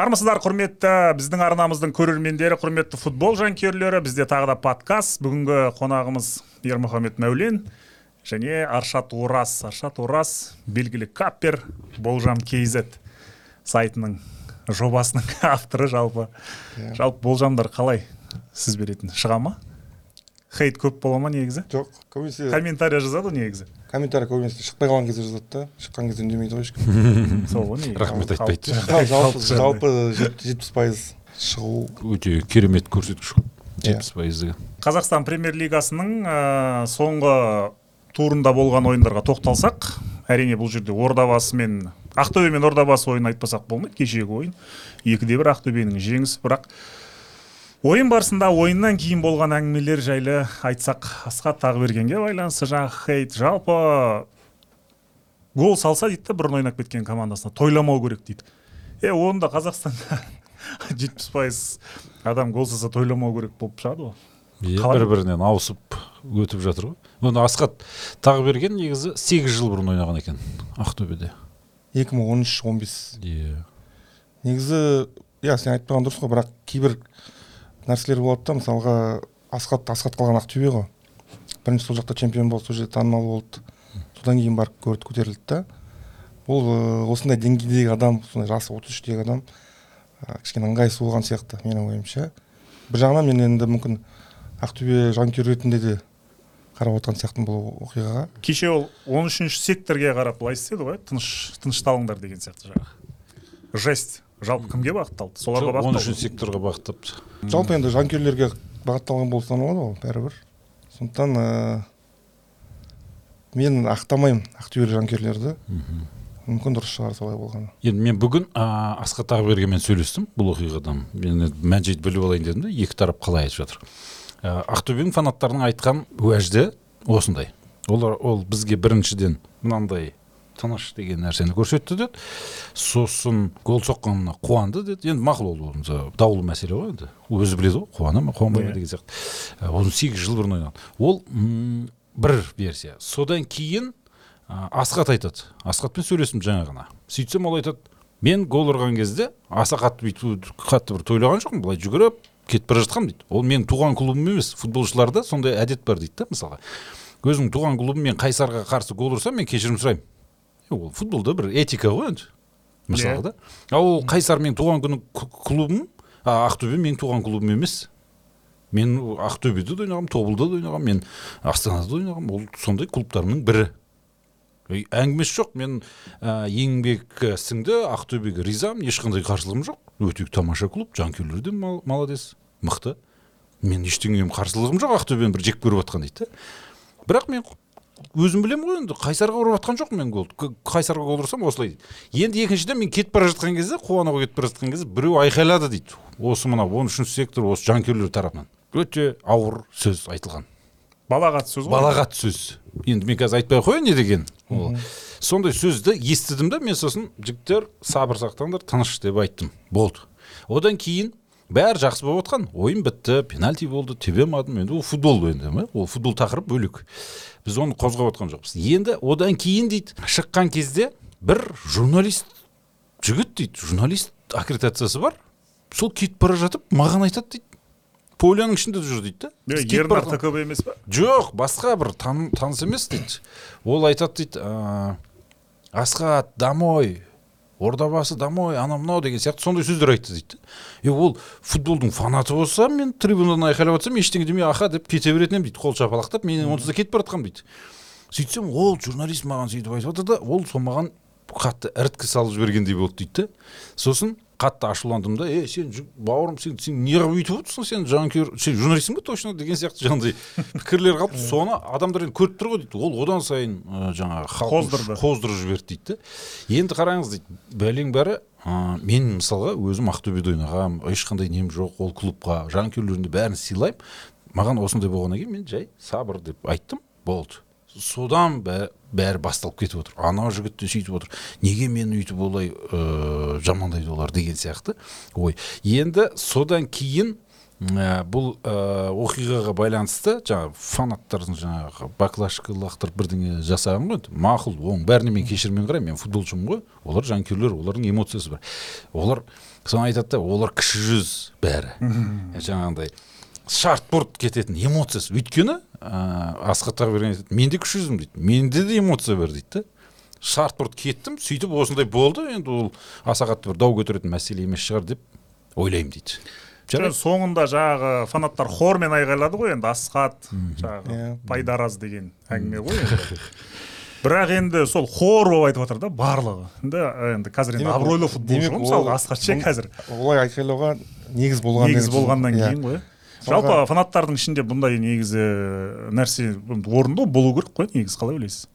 армысыздар құрметті біздің арнамыздың көрермендері құрметті футбол жанкүйерлері бізде тағы да подкаст. Бүгінгі қонағымыз ермұхамед мәулен және аршат ораз. Аршат ораз белгілі каппер болжам kz сайтының жобасының авторы. Жалпы жалпы болжамдар қалай сіз беретін? Шыға ма? Хейт көп бола ма негізі? Жоқ көбінесе комментарий жазады ғой негізі? Комментарий көбінесе шықпай қалған кезде жазады да шыққан кезде үндемейді ғой ешкім сол ғой негізі рахмет айтпайды жалпы жетпіс пайыз шығу өте керемет көрсеткіш қой Иә. жетпіс пайыз деген қазақстан премьер лигасының ә, соңғы турында болған ойындарға тоқталсақ әрине бұл жерде ордабасы мен ақтөбе мен ордабасы ойынын айтпасақ болмайды. Кешегі ойын екіде бір ақтөбенің жеңісі. Бірақ ойын барысында ойыннан кейін болған әңгімелер жайлы айтсақ асхат тағыбергенге байланысты жаңағы хейт. Жалпы гол салса дейді да бұрын ойнап кеткен командасына тойламау керек дейді. Е оны да қазақстанда жетпіс пайыз адам гол салса тойламау керек болып шығады ғой. Иә Қалай? бір бірінен ауысып өтіп жатыр ғой. Оны асхат тағыберген негізі сегіз жыл бұрын ойнаған екен ақтөбеде. екі мың он үш он бес. Иә негізі иә сен айтпаған дұрыс қой бірақ кейбір нәрселер болады да мысалға асхат асхат қалған ақтөбе ғой. Бірінші сол жақта чемпион болды сол жерде танымал болды. Содан кейін барып көрді көтерілді да. Ол ы, осындай деңгейдегі адам сондай жасы отыз үштегі адам ы, кішкене ыңғайсыз болған сияқты менің ойымша. Бір жағынан мен енді мүмкін ақтөбе жанкүйер ретінде де қарап отырған сияқтымын бұл оқиғаға. Кеше ол 13 үшінші секторге қарап былай істеді ғой тыныш тынышталыңдар деген сияқты жаңағы. Жесть. Жалпы кімге бағытталды? Соларға он бағытталды. үшінші секторға бағыттапты жалпы енді жанкүйерлерге бағытталған болып саналады ғой бәрібір. Сондықтан ыыы мен ақтамаймын ақтөбелік жанкүйерлерді. Мүмкін дұрыс шығар солай болғаны. Енді мен бүгін ә, асхат тағыбергенмен сөйлестім бұл оқиғадан. Мен мән жайды біліп алайын дедім да екі тарап қалай айтып жатыр. Ә, ақтөбенің фанаттарының айтқан уәжді осындай. Олар ол бізге біріншіден мынандай тыныш деген нәрсені көрсетті деді. Сосын гол соққанына қуанды деді. Енді мақұл ол даулы мәселе ғой енді. Өзі біледі ғой қуана ма қуанбай ма Иә. деген сияқты. Оны сегіз жыл бұрын ойнаған ол бір версия. Содан кейін ә, асхат айтады. Асхатпен сөйлестім жаңа ғана. Сөйтсем ол айтады мен гол ұрған кезде аса қатты бүйтіп қатты бір тойлаған жоқпын былай жүгіріп кетіп бара жатқанмын дейді. Ол менің туған клубым емес футболшыларда сондай әдет бар дейді да мысалға. Өзінің туған клубым мен қайсарға қарсы гол ұрсам мен кешірім сұраймын ол футболда бір этика ғой енді мысалға да. Ал ол қайсар менің туған күні клубым а ақтөбе менің туған клубым емес. Мен ақтөбеде де ойнағанмын тобылда да ойнағанмын мен астанада да ойнағанмын ол сондай клубтарымның бірі. Әңгімесі жоқ мен ә, еңбек сіңді ақтөбеге ризамын ешқандай қарсылығым жоқ. Өте тамаша клуб жанкүйерлері де мал- молодец мықты. Мен ештеңем қарсылығым жоқ ақтөбені бір жек көріп жатқан дейді да. Бірақ мен өзім білемін ғой енді. Қайсарға ұрып жатқан жоқпын мен гол К- қайсарға гол ұрсам осылай дейді. Енді екіншіден мен кетіп бара жатқан кезде қуана кетіп бара жатқан кезде біреу айқайлады дейді. Осы мынау он үшінші сектор осы жанкүйерлер тарапынан. Өте ауыр сөз айтылған. Балағат сөз ғой. Балағат сөз. Енді мен қазір айтпай ақ қояйын не деген. Ол сондай сөзді естідім да мен сосын жігіттер сабыр сақтаңдар тыныш деп айттым. Болды. Одан кейін бәрі жақсы болып жатқан ойын бітті пенальти болды тебе алмадым енді ол футбол енді ол футбол тақырып бөлек. Біз оны қозғап отқан жоқпыз. Енді одан кейін дейді шыққан кезде бір журналист жігіт дейді журналист аккредитациясы бар. Сол кетіп бара жатып маған айтады дейді. Поляның ішінде жүр дейді да. Ернар емес па? Жоқ басқа бір тан, таныс емес дейді. Ол айтады дейді «ә, асхат домой ордабасы домой анау мынау деген сияқты сондай сөздер айтты дейді и ол футболдың фанаты болса мен трибунадан айқайлап жатсам ештеңе демей аха деп кете беретін едім дейді қол шапалақтап мен онсыз да кетіп бара жатқанмын дейді. Сөйтсем ол журналист маған сөйтіп айтып жатыр да ол сол маған қатты іріткі салып жібергендей болды дейді да сосын қатты ашуландым да. Е сен бауырым сен сен неғып өйтіп отырсың сен жанкүйер сен журналистсің ба точно деген сияқты жаңағыдай пікірлер қалып соны адамдар енді көріп тұр ғой дейді. Ол одан сайын ә, жаңағы Қоздырды. қоздырып жіберді дейді да. Енді қараңыз дейді бәлең бәрі ә, мен мысалға өзім ақтөбеде ойнағанмын ешқандай нем жоқ ол клубқа жанкүйерлерін де бәрін сыйлаймын. Маған осындай болғаннан кейін мен жай сабыр деп айттым болды. Содан бә- бәрі басталып кетіп отыр. Анау жігіт те сөйтіп отыр. Неге мен өйтіп олай ыыы жамандайды олар деген сияқты. Ой енді содан кейін ә, бұл ә, оқиғаға байланысты жаңағы фанаттардың жаңағы баклашка лақтырып бірдеңе жасаған ғой. Енді мақұл оның бәріне мен кешіріммен қараймын мен футболшымын ғой. Олар жанкүйерлер олардың эмоциясы бар. Олар соны айтады да олар кіші жүз бәрі. Жаңағындай шартборд кететін эмоциясы. Өйткені ә, асхат тағыберген айтады мен де кіші жүзмін дейді. Менде де эмоция бар дейді да. Шартборд кеттім сөйтіп осындай болды. Енді ол аса қатты бір дау көтеретін мәселе емес шығар деп ойлаймын дейді. Жаңа соңында жаңағы фанаттар хормен айғайлады ғой енді асхат жаңағы Иә. пайдараз деген әңгіме ғой енді. Бірақ енді сол хор болып айтып жатыр да барлығы. Енді енді қазір енді абыройлы футболшы ғой мысалға ол- асхат ше қазір. олай айқайлауға негіз болған негіз болғаннан Иә. кейін ғой. Жалпы фанаттардың ішінде бұндай негізі нәрсе орынды болу керек қой негізі қалай ойлайсыз?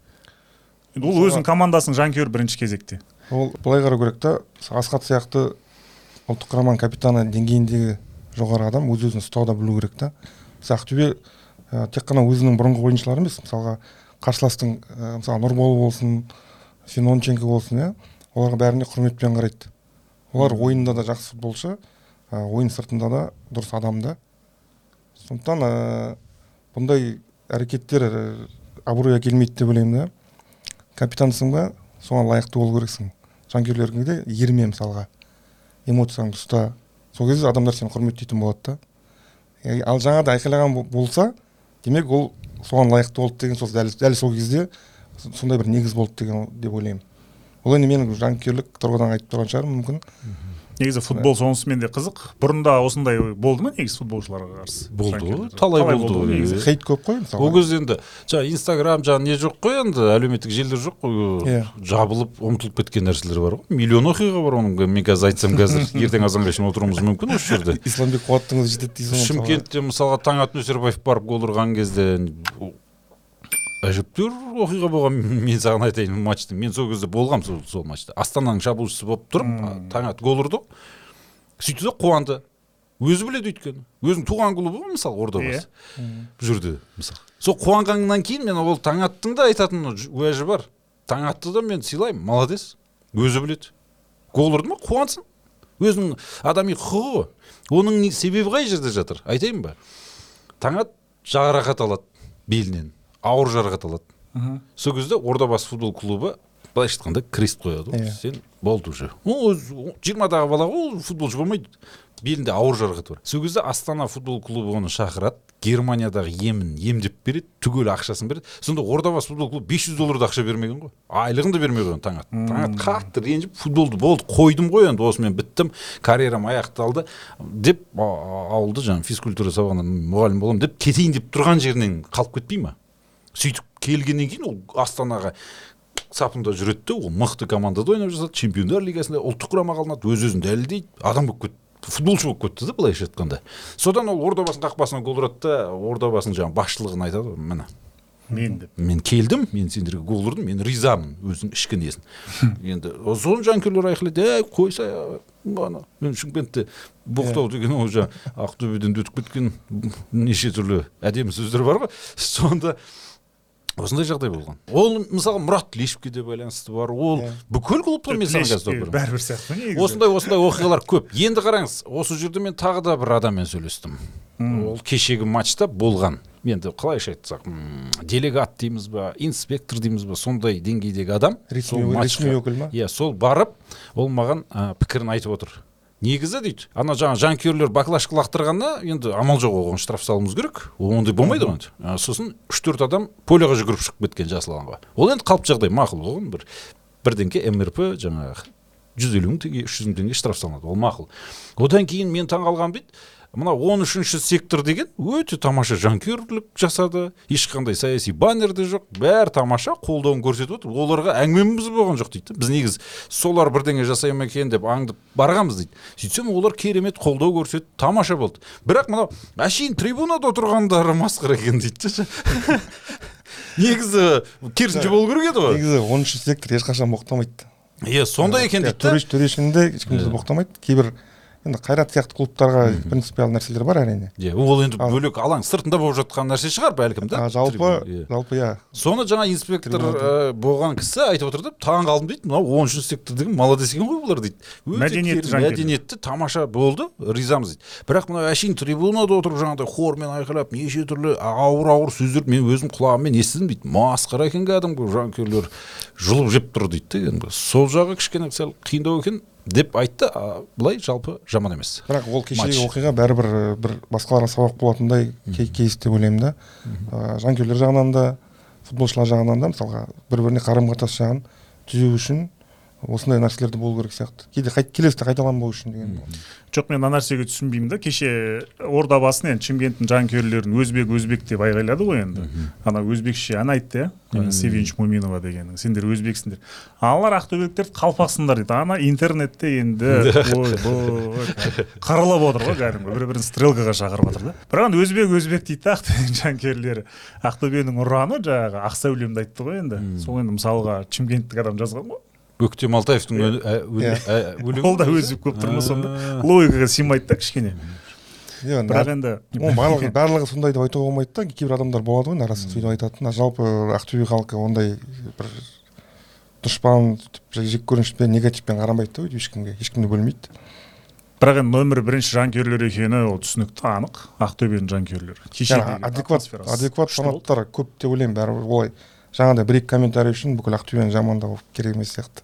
Енді ол өзінің командасының жанкүйері бірінші кезекте. Ол былай қарау керек та асхат сияқты ұлттық құраманың капитаны деңгейіндегі жоғары адам өз өзін ұстауды білу керек та. Мысалы ақтөбе ә, тек қана өзінің бұрынғы ойыншылары емес мысалға қарсыластың ә, мысалы нұрбол болсын фенонченко болсын иә оларға бәріне құрметпен қарайды. Олар ойында да жақсы футболшы ә, ойын сыртында да дұрыс адам да. Сондықтан ә, бұндай әрекеттер абыройға келмейді деп ойлаймын да. Капитансың ба? Соған лайықты болу керексің. Жанкүйерлеріңе де ерме мысалға. Эмоцияңды ұста. Сол кезде адамдар сені құрметтейтін болады да. Ал жаңағыдай айқайлаған бо- болса демек ол соған лайықты болды деген сол дәл, дәл сол кезде сондай бір негіз болды деген деп ойлаймын. Ол енді менің жанкүйерлік тұрғыдан айтып тұрған шығармын мүмкін. Негізі футбол сонысымен де қызық. Бұрында осындай болды ма негізі футболшыларға қарсы? Болды ғой талай болды ғой негізі? хейт көп қой ол мысалы кезде енді жаңағы инстаграм жаңағы не жоқ қой енді әлеуметтік желілер жоқ қой. Иә. жабылып ұмытылып кеткен нәрселер бар ғой. Миллион оқиға бар оның. Мен қазір айтсам қазір ертең азанға шейін отыруымыз мүмкін осы жерде. Исламбек қуаттың өзі жетеді дейсің ғой шымкентте мысалға таңат нөсербаев барып гол ұрған кезде әжептәуір оқиға болған. Мен саған айтайын матчтың мен сол кезде болғам сол, сол матчта астананың шабуылшысы болып тұрып таңат гол ұрды. Сөйтті да қуанды. Өзі біледі өйткені. Өзінің туған клубы ғой мысалы ордабасы. Бұл жерде мысалы. Сол қуанғаннан кейін мен ол таңаттың да айтатын уәжі бар. Таңатты да мен сыйлаймын молодец. Өзі біледі. Гол ұрды ма қуансын. Өзінің адами құқығы ғой. Оның не- себебі қай жерде жатыр айтайын ба? Таңат жарақат алады белінен. Ауыр жарақат алады. Сол кезде ордабасы футбол клубы былайша айтқанда крест қояды. Ғой Иә. сен болды уже. Ол өзі жиырмадағы бала ғой ол футболшы болмайды. Белінде ауыр жарақат бар. Сол кезде астана футбол клубы оны шақырады. Германиядағы емін емдеп береді түгел ақшасын береді. Сонда ордабасы футбол клубы 500 долларды ақша бермеген ғой. Айлығын да бермей қойған таңат. Таңат қатты ренжіп футболды болды қойдым ғой енді осымен біттім карьерам аяқталды деп ауылды жаңағы физкультура сабағынан мұғалім боламын деп кетейін деп тұрған жерінен қалып кетпей ма сөйтіп келгеннен кейін ол астанаға сапында жүреді де ол мықты командада ойнап жатады чемпиондар лигасында ұлттық құрамаға алынады өз өзін дәлелдейді. Адам болып кетті футболшы болып кетті да былайша айтқанда. Содан ол ордабасының қақпасына гол ұрады да ордабасының жаңағы басшылығына айтады ғой міне мен деп мен келдім мен сендерге гол ұрдым мен ризамын өзінің ішкі несін енді соны жанкүйерлер айқайлайды ей қойсай ана мен шымкентте боқтау деген ол жаңағы ақтөбеден өтіп кеткен неше түрлі әдемі сөздер бар ғой. Сонда осындай жағдай болған. Ол мысалы мұрат тлешевке де байланысты бар ол Иә. бүкіл клубқа мен саған қазір бәрібір сияқты негізі? Осындай осындай оқиғалар көп. Енді қараңыз осы жерде мен тағы да бір адаммен сөйлестім. Ол кешегі матчта болған. Енді қалайша айтсақ делегат дейміз ба инспектор дейміз ба сондай деңгейдегі адам ресми өкіл ма? иә сол барып ол маған ә, пікірін айтып отыр. Негізі дейді. Ана жаңағы жанкүйерлер баклашка лақтырғанда енді амал жоқ оған штраф салуымыз керек. Ондай болмайды ғой енді ә, сосын үш төрт адам полеға жүгіріп шығып кеткен жасыл алаңға ол енді қалыпты жағдай мақұл оған. Бір бірдеңке мрп жаңағы жүз елу мың теңге үш жүз мың теңге штраф салынады. Ол мақұл. Одан кейін мен таңқалғаным дейді. Мына он үшінші сектор деген өте тамаша жанкүйерлік жасады. Ешқандай саяси баннер де жоқ. Бәрі тамаша қолдауын көрсетіп отыр. Оларға әңгімеміз болған жоқ дейді біз негізі солар бірдеңе жасай ма екен деп аңдып барғанбыз дейді. Сөйтсем олар керемет қолдау көрсетіп тамаша болды. Бірақ мынау әшейін трибунада отырғандары масқара екен дейді да. негізі керісінше болу керек еді ғой. Негізі оныншы сектор ешқашан боқтамайды. Иә сондай екен дейді да. төреш төрешінде ешкім де боқтамайды. Кейбір енді қайрат сияқты клубтарға принципиалды нәрселер бар әрине. Иә ол енді бөлек алаң сыртында болып жатқан нәрсе шығар бәлкім да. А жалпы иә. жалпы иә. Соны жаңа инспектор ә, болған кісі айтып отыр да таң қалдым дейді. Мынау он үшінші сектор деген молодец екен ғой бұлар дейді. Өте Мәдениетті мәдениетті тамаша болды ризамыз дейді. Бірақ мына әшейін трибунада отырып жаңағыдай хормен айқайлап неше түрлі ауыр ауыр сөздерді мен өзім құлағыммен естідім дейді. Масқара екен кәдімгі жанкүйерлер жұлып жеп тұр дейді да кәдімгі сол жағы кішкене сәл қиындау екен. Деп айтты. А былай жалпы жаман емес. Бірақ ол кешегі оқиға бәрібір і, бір басқаларға сабақ болатындай кей- кейс деп ойлаймын да. Ә, жанкүйерлер жағынан да футболшылар жағынан да мысалға бір біріне қарым қатынас жағын түзеу үшін осындай нәрселерді болу керек сияқты. Кейде қайт- келесіде қайталанбау үшін деген жоқ мен мына нәрсеге түсінбеймін да. Кеше ордабасын енді шымкенттің жанкүйерлерін өзбек өзбек деп айғайлады ғой енді. Ана өзбекше ән айтты иә. Севинч муминова дегенің. Сендер өзбексіңдер. Аналар ақтөбеліктерді қалпақсыңдар дейді. Ана интернетте енді ойбой қырылып отыр ғой кәдімгі. Бір бірін стрелкаға шақырып жатыр да. Бірақ енді өзбек өзбек дейді да ақтөбенің жанкүйерлері. Ақтөбенің ұраны жаңағы ақсәулемді айтты ғой енді. Сол енді мысалға шымкенттік адам жазған ғой. Өктем алтаевтың өлі- ә, өлі- Иә. ә, өлеңі ол да өзі көп тұр ма сонда логикаға сыймайды да кішкене. Иә бірақ енді барлығы барлығы сондай деп айтуға болмайды да кейбір адамдар болады ғой арасында сөйтіп айтатын. Жалпы ақтөбе халқы ондай бір дұшпан жек көрінішпен негативпен қарамайды да өйтіп ешкімге ешкімді бөлмейді. Бірақ енді нөмірі бірінші жанкүйерлер екені ол түсінікті анық. Ақтөбенің жанкүйерлері. Адекват адекват фанаттар көп деп ойлаймын бәрібір олай. Жаңағыдай бір екі комментарий үшін бүкіл ақтөбені жамандау керек емес сияқты.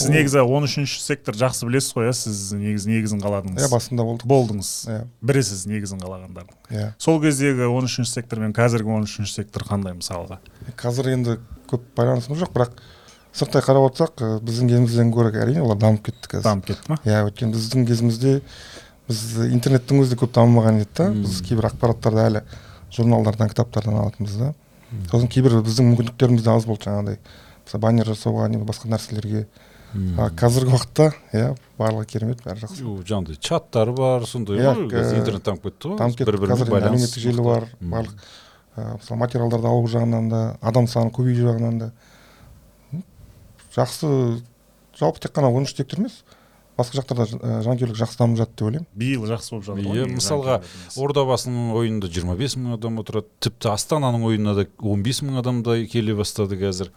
Сіз негізі он үшінші сектор жақсы білесіз ғой иә? Сіз негізі негізін иә қаладыңыз басында болдық. Болдыңыз. Иә. Бірісіз негізін қалағандардың. Иә. Сол кездегі он үшінші сектор мен қазіргі он үшінші сектор қандай мысалға? Қазір енді көп байланысымыз жоқ бірақ сырттай қарап отырсақ біздің кезімізден гөрі әрине олар дамып кетті қазір. Дамып кетті ма? Иә өйткені біздің кезімізде біз интернеттің өзі де көп дамымаған еді да. Біз кейбір ақпараттарды әлі журналдардан кітаптардан алатынбыз да. Сосын кейбір біздің мүмкіндіктеріміз де аз болды жаңағыдай. Мысалы баннер жасауға немесе басқа нәрселерге. А қазіргі уақытта иә барлығы керемет бәрі жақсы. Жаңағыдай чаттар бар сондай ғой қазір э, интернет дамып кетті ғой дамып кетті байланыс әлеуметтік желі бар барлық мысалы материалдарды алу жағынан да адам саны көбею жағынан да. Жақсы. Жалпы тек қана он үш сектор емес басқа жақтарда жанкүйерлік жақсы дамып жатыр деп ойлаймын. Биыл жақсы болып жатыр ғой. Иә мысалға ордабасының ойынында 25 мың адам отырады. Тіпті астананың ойынына да 15 мың адамдай келе бастады қазір.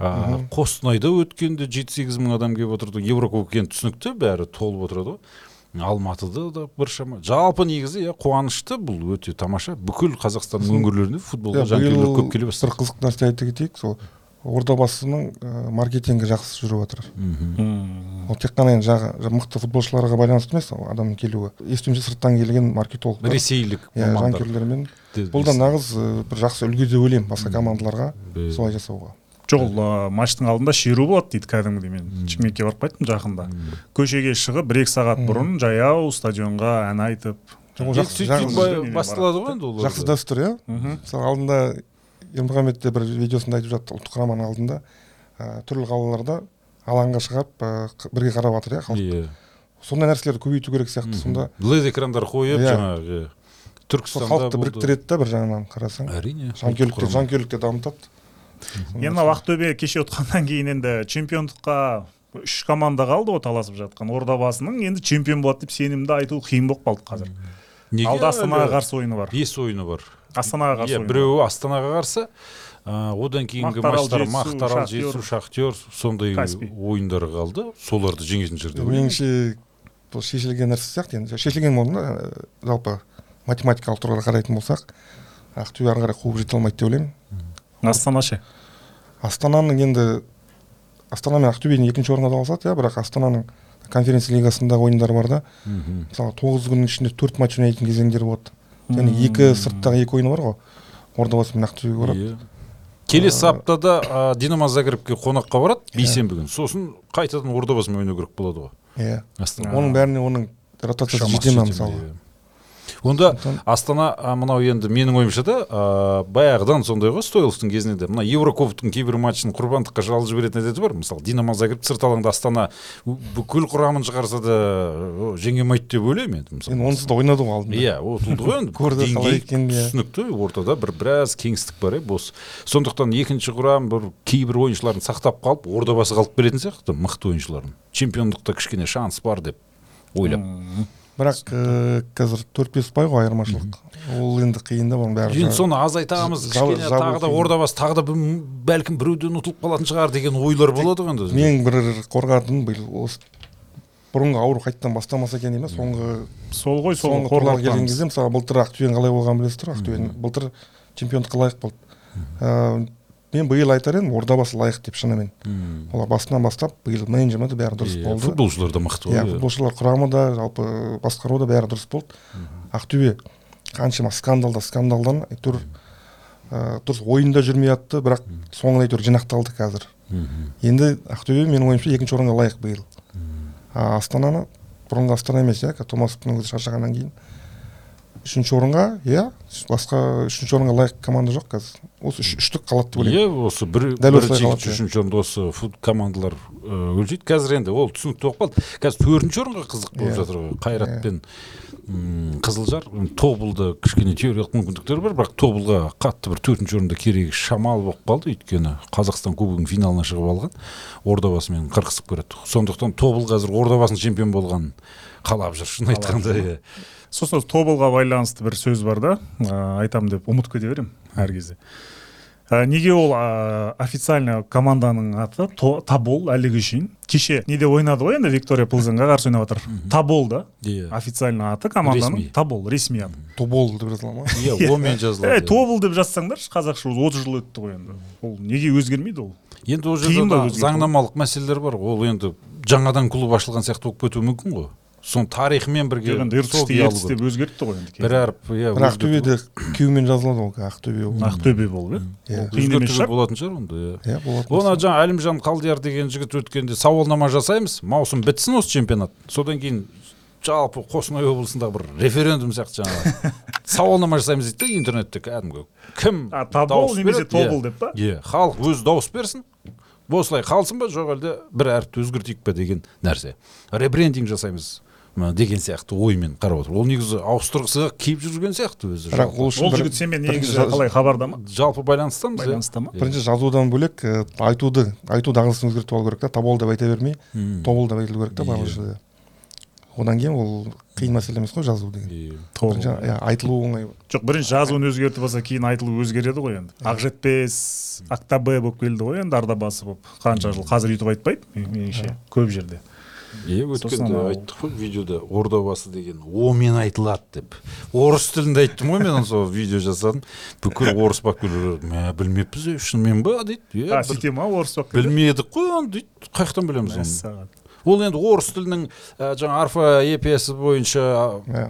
Қостанайда өткенде 7-8 мың адам келіп отырды. Еврокубок енді түсінікті бәрі толып отырады ғой. Алматыда да біршама. Жалпы негізі иә қуанышты бұл өте тамаша. Бүкіл қазақстанның өңірлерінде футболға Иә, жанкүйерлер көп келе бір бастады қызық нәрсе айта кетейік. Сол ордабасының ә, маркетингі жақсы жүріп жатыр ол тек қана енді жағы мықты футболшыларға байланысты емес ол адамның келуі. Естуімше сырттан келген маркетологтар ресейлік иә жанкүйерлермен. Бұл да нағыз ә, бір жақсы үлгі деп ойлаймын басқа командаларға солай жасауға. Жоқ ол ә, матчтың алдында шеру болады дейді кәдімгідей мен. Шымкентке барып қайттым жақында. Көшеге шығып бір екі сағат бұрын жаяу стадионға ән айтып. Ол басталады ғой енді олар жақсы дәстүр иә? Мхм. мысалы алдында ермұхамед те бір видеосында айтып жатты. Ұлттық құраманың алдында ә, түрлі қалаларда алаңға шығып ә, бірге қарап жатыр иә халық. Иә. Сондай нәрселерді көбейту керек сияқты сонда. Лед экрандар қойып жаңағы иә. сол түркістанда халықты біріктіреді да бір жағынан қарасаң. Әрине жанкүйерлікті жанкүйерлікті дамытады. Енді мынау ақтөбе кеше ұтқаннан кейін енді чемпиондыққа үш команда қалды ғой таласып жатқан. Ордабасының енді чемпион болады деп сенімді айту қиын болып қалды қазір. Неге алда астанаға қарсы ойыны бар. бес ойыны бар? Астанаға қарсы иә біреуі астанаға қарсы. Одан кейінгі Мақтаарал, матчтар Жетісу, мақтарал Шахтер. жетісу шахтер сондай Каспий. ойындары қалды. Соларды жеңетін шығар деп ойлаймын. меніңше бұл шешілген нәрсе сияқты енді. Шешілген болғанда ә, жалпы математикалық тұрғыда қарайтын болсақ ақтөбе ары қарай қуып жете алмайды деп ойлаймын. Астана ше? Астананың енді астана мен ақтөбенің екінші орнына да алсады иә бірақ астананың конференция лигасындағы ойындары бар да. Мысалы тоғыз күннің ішінде төрт матч ойнайтын кезеңдер болады. Және екі сырттағы екі ойыны бар ғой. Ордабасы мен ақтөбеге барады. Иә. келесі аптада а, динамо загребке қонаққа барады бейсенбі күні. Сосын қайтадан ордабасымен ойнау керек болады ғой. Иә. Оның бәріне оның ротациясы жете ма мысалы иә. Онда астана мынау енді менің ойымша да а, баяғыдан сондай ғой стойловтың кезінде. Де мына еврокубоктың кейбір матчын құрбандыққа жалып жіберетін әдеті бар. Мысалы динамо загреб сырт алаңда астана бүкіл құрамын шығарса да жеңе алмайды деп ойлаймын енді мысалы. Енді онсыз да ойнады ғой алдында. Иә ұтылды ғой енді. Көрді қалай деңгей екенін, иә. түсінікті ортада бір біраз кеңістік бар иә бос. Сондықтан екінші құрам бір кейбір ойыншыларын сақтап қалып ордабасы қалып беретін сияқты мықты ойыншыларын. Чемпиондықта кішкене шанс бар деп ойлап. Бірақ э, қазір төрт бес ұпай ғой айырмашылық. Ол енді қиын да оның бәрі. Енді соны азайтамыз кішкене тағы да ордабасы тағы да бәлкім біреуден ұтылып қалатын шығар деген ойлар болады ғой енді. мен бір қорқатыным биыл осы бұрынғы ауру қайтадан бастамаса екен деймін да соңғы сол ғой сол соңғы турларға келген кезде мысалы былтыр ақтөбенің қалай болғанын білесіздер ақтөбенің былтыр чемпиондыққа лайық болды. Ә, мен биыл айтар едім ордабасы лайық деп шынымен Мм. олар басынан бастап биыл менеджменті бәрі дұрыс Иә, болды. футболшылар да мықты иә футболшылар құрамы да жалпы басқару да бәрі дұрыс болды. Ақтөбе қаншама скандалда скандалдан әйтеуір ә, дұрыс ойында жүрмей жатты бірақ соңында әйтеуір жинақталды қазір. Енді ақтөбе менің ойымша екінші орынға лайық биыл а астананы бұрынғы астана емес иә томасовтың өзі шаршағаннан кейін. Үшінші орынға иә. Басқа үшінші орынға лайық команда жоқ қазір. Осы үш, үштік қалады деп ойлаймын. Иә осы бір Дәл бірінші осылай қалады, екінші үшінші орында осы фут командалар өлшейді. Қазір енді ол түсінікті болып қалды. Қазір төртінші орынға қызық болып Иә. жатыр ғой. Қайрат пен м, қызылжар. М, тобылда кішкене теориялық мүмкіндіктері бар бірақ тобылға қатты бір төртінші орында керегі шамалы болып қалды. Өйткені қазақстан кубогының финалына шығып алған. Ордабасымен қырқысып көреді. Сондықтан тобыл қазір ордабасының чемпион болғанын қалап жүр шын айтқанда иә. Сосын тобылға байланысты бір сөз бар да ә, айтамын деп ұмытып кете беремін әр кезде. Ә, неге ол ә, официально команданың аты То- табол әліге шейін? Кеше неде ойнады ғой енді виктория плзенға қарсы ойнап жатыр. Табол да? Иә. Официально аты команданың Ресми. табол ресми аты. Тобол деп жазыла ма? Иә онымен е жазылады тобыл деп жазсаңдаршы қазақша уже отыз жыл өтті ғой енді. Ол неге өзгермейді ол? Енді ол жерде заңнамалық мәселелер бар. Ғой. ол енді жаңадан клуб ашылған сияқты болып кетуі мүмкін ғой. Соның тарихымен бірге жоқ енді ертіс деп өзгертті ғой енді бір әріп иә бірақ ақтөбеде күйеумен жазылады ол ақтөбе ақтөбе болып иә? Иә. қиын емес өзгертуге шығар болатын шығар онда иә. Иә оны жаңа әлімжан қалдияр деген жігіт өткенде сауалнама жасаймыз. Маусым бітсін осы чемпионат. Содан кейін жалпы қостанай облысындағы бір референдум сияқты жаңағы сауалнама жасаймыз дейді да интернетте кәдімгі. Кім а табол немесе тобыл Иә. деп па? Иә халық өзі дауыс берсін. Осылай қалсын ба? Жоқ әлде бір әріпті өзгертейік па деген нәрсе. Ребрендинг жасаймыз. Деген сияқты оймен қарап отыр. Ол негізі ауыстырғысы киіп жүрген сияқты өзі. Бірақ ол үшін ол жігіт бірінші негізі қалай хабарда ма? Жалпы байланыстамыз иә? байланыста ма? Бірінші жазудан бөлек ә, айтуды айту дағдысын өзгертіп алу керек та табол деп айта бермей тобол деп айтылу керек та барлық Иә. жерде. Одан кейін ол қиын мәселе емес қой жазу деген. Иә. иә, айтылу оңай. Жоқ бірінші жазуын өзгертіп алса кейін айтылу өзгереді ғой енді. Ақжетпес ақтабе болып келді ғой енді ардабасы болып. Қанша жыл? Қазір өйтіп айтпайды мен- меніңше көп жерде. Иә өткенде айттық қой видеода ордабасы деген омен айтылады деп. Орыс тілінде айттым ғой мен сол видео жасадым. Бүкіл орыс бапкерлер мә білмеппіз е шынымен ба? дейді. Иә сөйте ма орыс келді? білмедік қой оны дейді. Қай жақтан білеміз оны. ол енді орыс тілінің ә, жаңа арфа епиясы бойынша